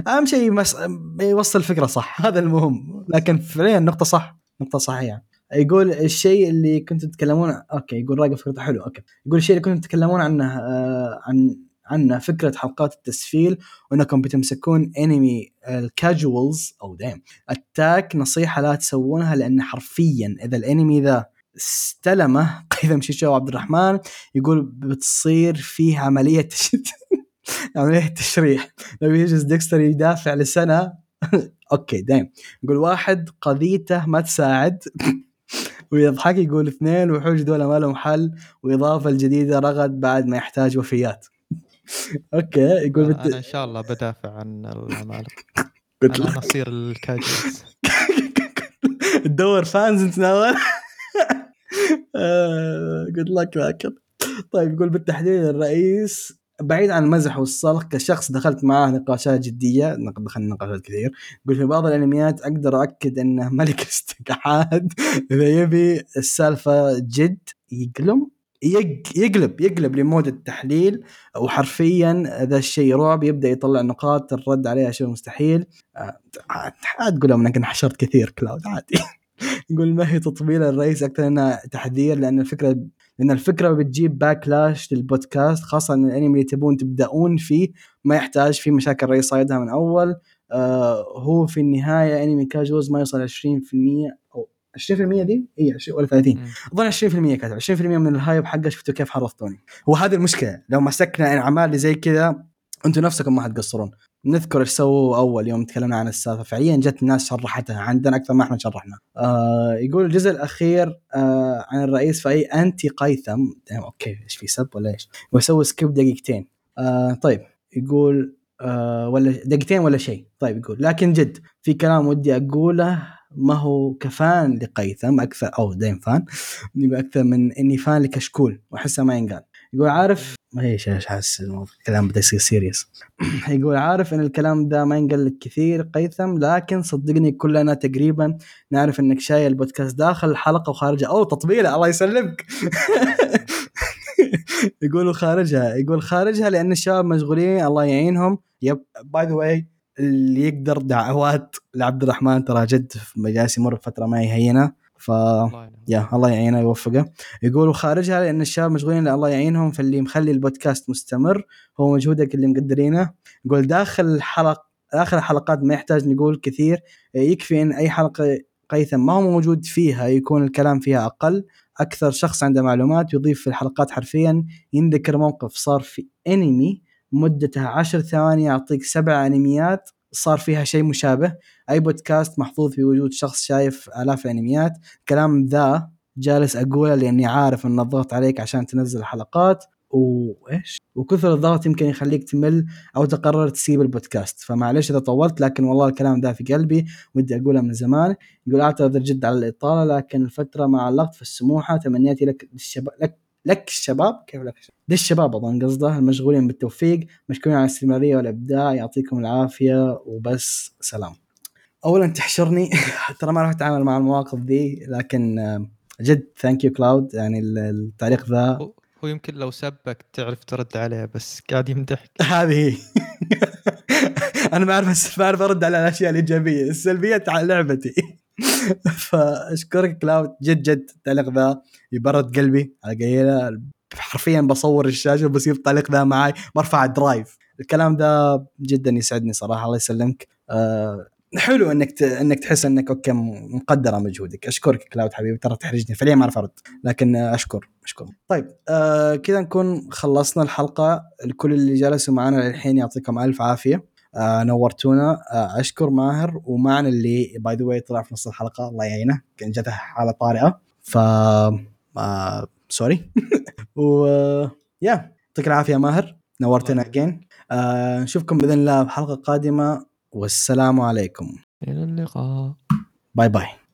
أهم شيء مس... يوصل الفكرة صح هذا المهم. لكن فعليا النقطه صح نقطة صحيحة. يقول الشيء اللي كنتوا تتكلمون أوكي يقول راقب فكرته حلو أوكي. يقول الشيء اللي كنتوا تتكلمون عنه آه عن عنه فكرة حلقات التسفيل وأنكم بتمسكون انمي ال casuals أو دايم attack نصيحة لا تسوونها لأن حرفيا إذا الانمي ذا استلمه. قيثم شيشو وعبد الرحمن يقول بتصير فيه عملية تشت... عملية تشريح. لو يجلس Dexter يدافع لسنة. أوكي دايم. يقول واحد قضيته ما تساعد. ويضحك يقول اثنين وحوش دول ما لهم حل وإضافة الجديدة رغد بعد ما يحتاج وفيات. أوكي يقول بت... أنا إن شاء الله بدافع عن العمالقة. قلت أنا لك اصير ال casuals تدور fans انت قلت لك لكن طيب يقول بالتحديد الرئيس بعيد عن المزح والصلخ كشخص دخلت معاه نقاشات جدية دخلنا نقاشات كثير يقول في بعض الانميات أقدر أؤكد انه ملك الاستقعاد إذا يبي السالفة جد يقلم يق- يقلب يقلب لمود التحليل وحرفيا إذا الشيء رعب يبدأ يطلع نقاط الرد عليها شيء مستحيل. آه، عاد تقول لهم إنك انحشرت كثير كلاود عادي. يقول ما هي تطبيل الرئيس أكثر إنها تحذير لأن الفكرة لأن الفكرة بتجيب backlash للبودكاست خاصة إن الأنمي اللي تبون تبدأون فيه ما يحتاج فيه مشاكل الرئيس صايدها من أول. آه هو في النهاية أنمي كاجوز ما يوصل 20% أو 20% دي؟ اي 20 ولا 30 أظن 20% كاتب. 20% من ال hype حقه شفتوا كيف حرضتوني وهذه المشكلة لو مسكنا الاعمال اللي زي كذا أنتم نفسكم ما حتقصرون. نذكر إيش سووا أول يوم تكلمنا عن السالفة. فعليا جت ناس شرحتها. عندنا أكثر ما إحنا شرحنا. آه يقول الجزء الأخير آه عن الرئيس في anti قيثم. okay إيش في سب ولا إيش؟ ويسوي skip دقيقتين. آه طيب يقول آه ولا دقيقتين ولا شيء. طيب يقول لكن جد في كلام ودي أقوله ما هو ك fan لقيثم أكثر أو دايم fan أكثر من إني fan لكشكول واحسه ما ينقال. يقول عارف إيش إيش حاسس الكلام بدا يصير serious يقول عارف إن الكلام ده ما ينقل لك كثير قيثم لكن صدقني كلنا تقريبا نعرف إنك شايل البودكاست داخل الحلقة وخارجها. أو تطبيله الله يسلمك. يقولوا خارجها يقول خارجها لأن الشباب مشغولين الله يعينهم. yep by the way اللي يقدر دعوات لعبد الرحمن ترى جد جالس يمر بفترة ما هي هينه ف. يا الله يعينه ويوفقه. يقولوا خارجها لأن الشباب مشغولين الله يعينهم فاللي مخلي البودكاست مستمر هو مجهودك اللي مقدرينه. يقول داخل الحلق داخل الحلقات ما يحتاج نقول كثير. يكفي إن أي حلقة قيثم ما هو موجود فيها يكون الكلام فيها أقل. أكثر شخص عنده معلومات يضيف في الحلقات حرفيا. ينذكر موقف صار في أنمي مدتها عشر ثواني يعطيك سبع أنميات صار فيها شيء مشابه. أي بودكاست محظوظ في وجود شخص شايف آلاف الأنميات. الكلام ذا جالس أقوله لأني عارف إن الضغط عليك عشان تنزل حلقات. وإيش؟ وكثر الضغط يمكن يخليك تمل أو تقرر تسيب البودكاست. فمعلش إذا طولت لكن والله الكلام ده في قلبي ودي أقوله من زمان. يقول أعتذر جد على الإطالة لكن الفترة ما علقت في السموحة تمنياتي لك الشباب لك لك الشباب؟ كيف لك الشباب؟ للشباب أظن قصده. المشغولين بالتوفيق مشكورين على الاستمرارية والإبداع. يعطيكم العافية وبس. سلام. اولا تحشرني. ترى ما راح أتعامل مع المواقف دي لكن جد thank you كلاود يعني ال- التعليق ذا. هو يمكن لو سبك تعرف ترد عليه بس قاعد يمدحك. هذه أنا ما اعرف ما أعرف أرد على الأشياء الإيجابية. السلبيه على لعبتي. فأشكرك كلاود جد جد التعليق ذا يبرد قلبي على قليلة. حرفيا بصور الشاشة وبصير التعليق ذا معي برفع ال drive الكلام ذا جدا يسعدني صراحة. الله يسلمك. آه حلو إنك ت... إنك تحس إنك okay مقدرة مجهودك. أشكرك كلاود حبيبي ترى تحرجني فعليا ما اعرف ارد لكن أشكر أشكر. طيب آه كذا نكون خلصنا الحلقة. الكل اللي جلسوا معنا للحين يعطيكم ألف عافية. آه نورتونا. آه أشكر ماهر ومعنا اللي by the way طلع في نص الحلقة. الله يعينه. كان جته حالة طارئة. ف آه sorry و يا يعطيك العافية ماهر. نورتنا اجين آه نشوفكم بإذن الله بحلقة قادمة. والسلام عليكم. إلى اللقاء. bye bye.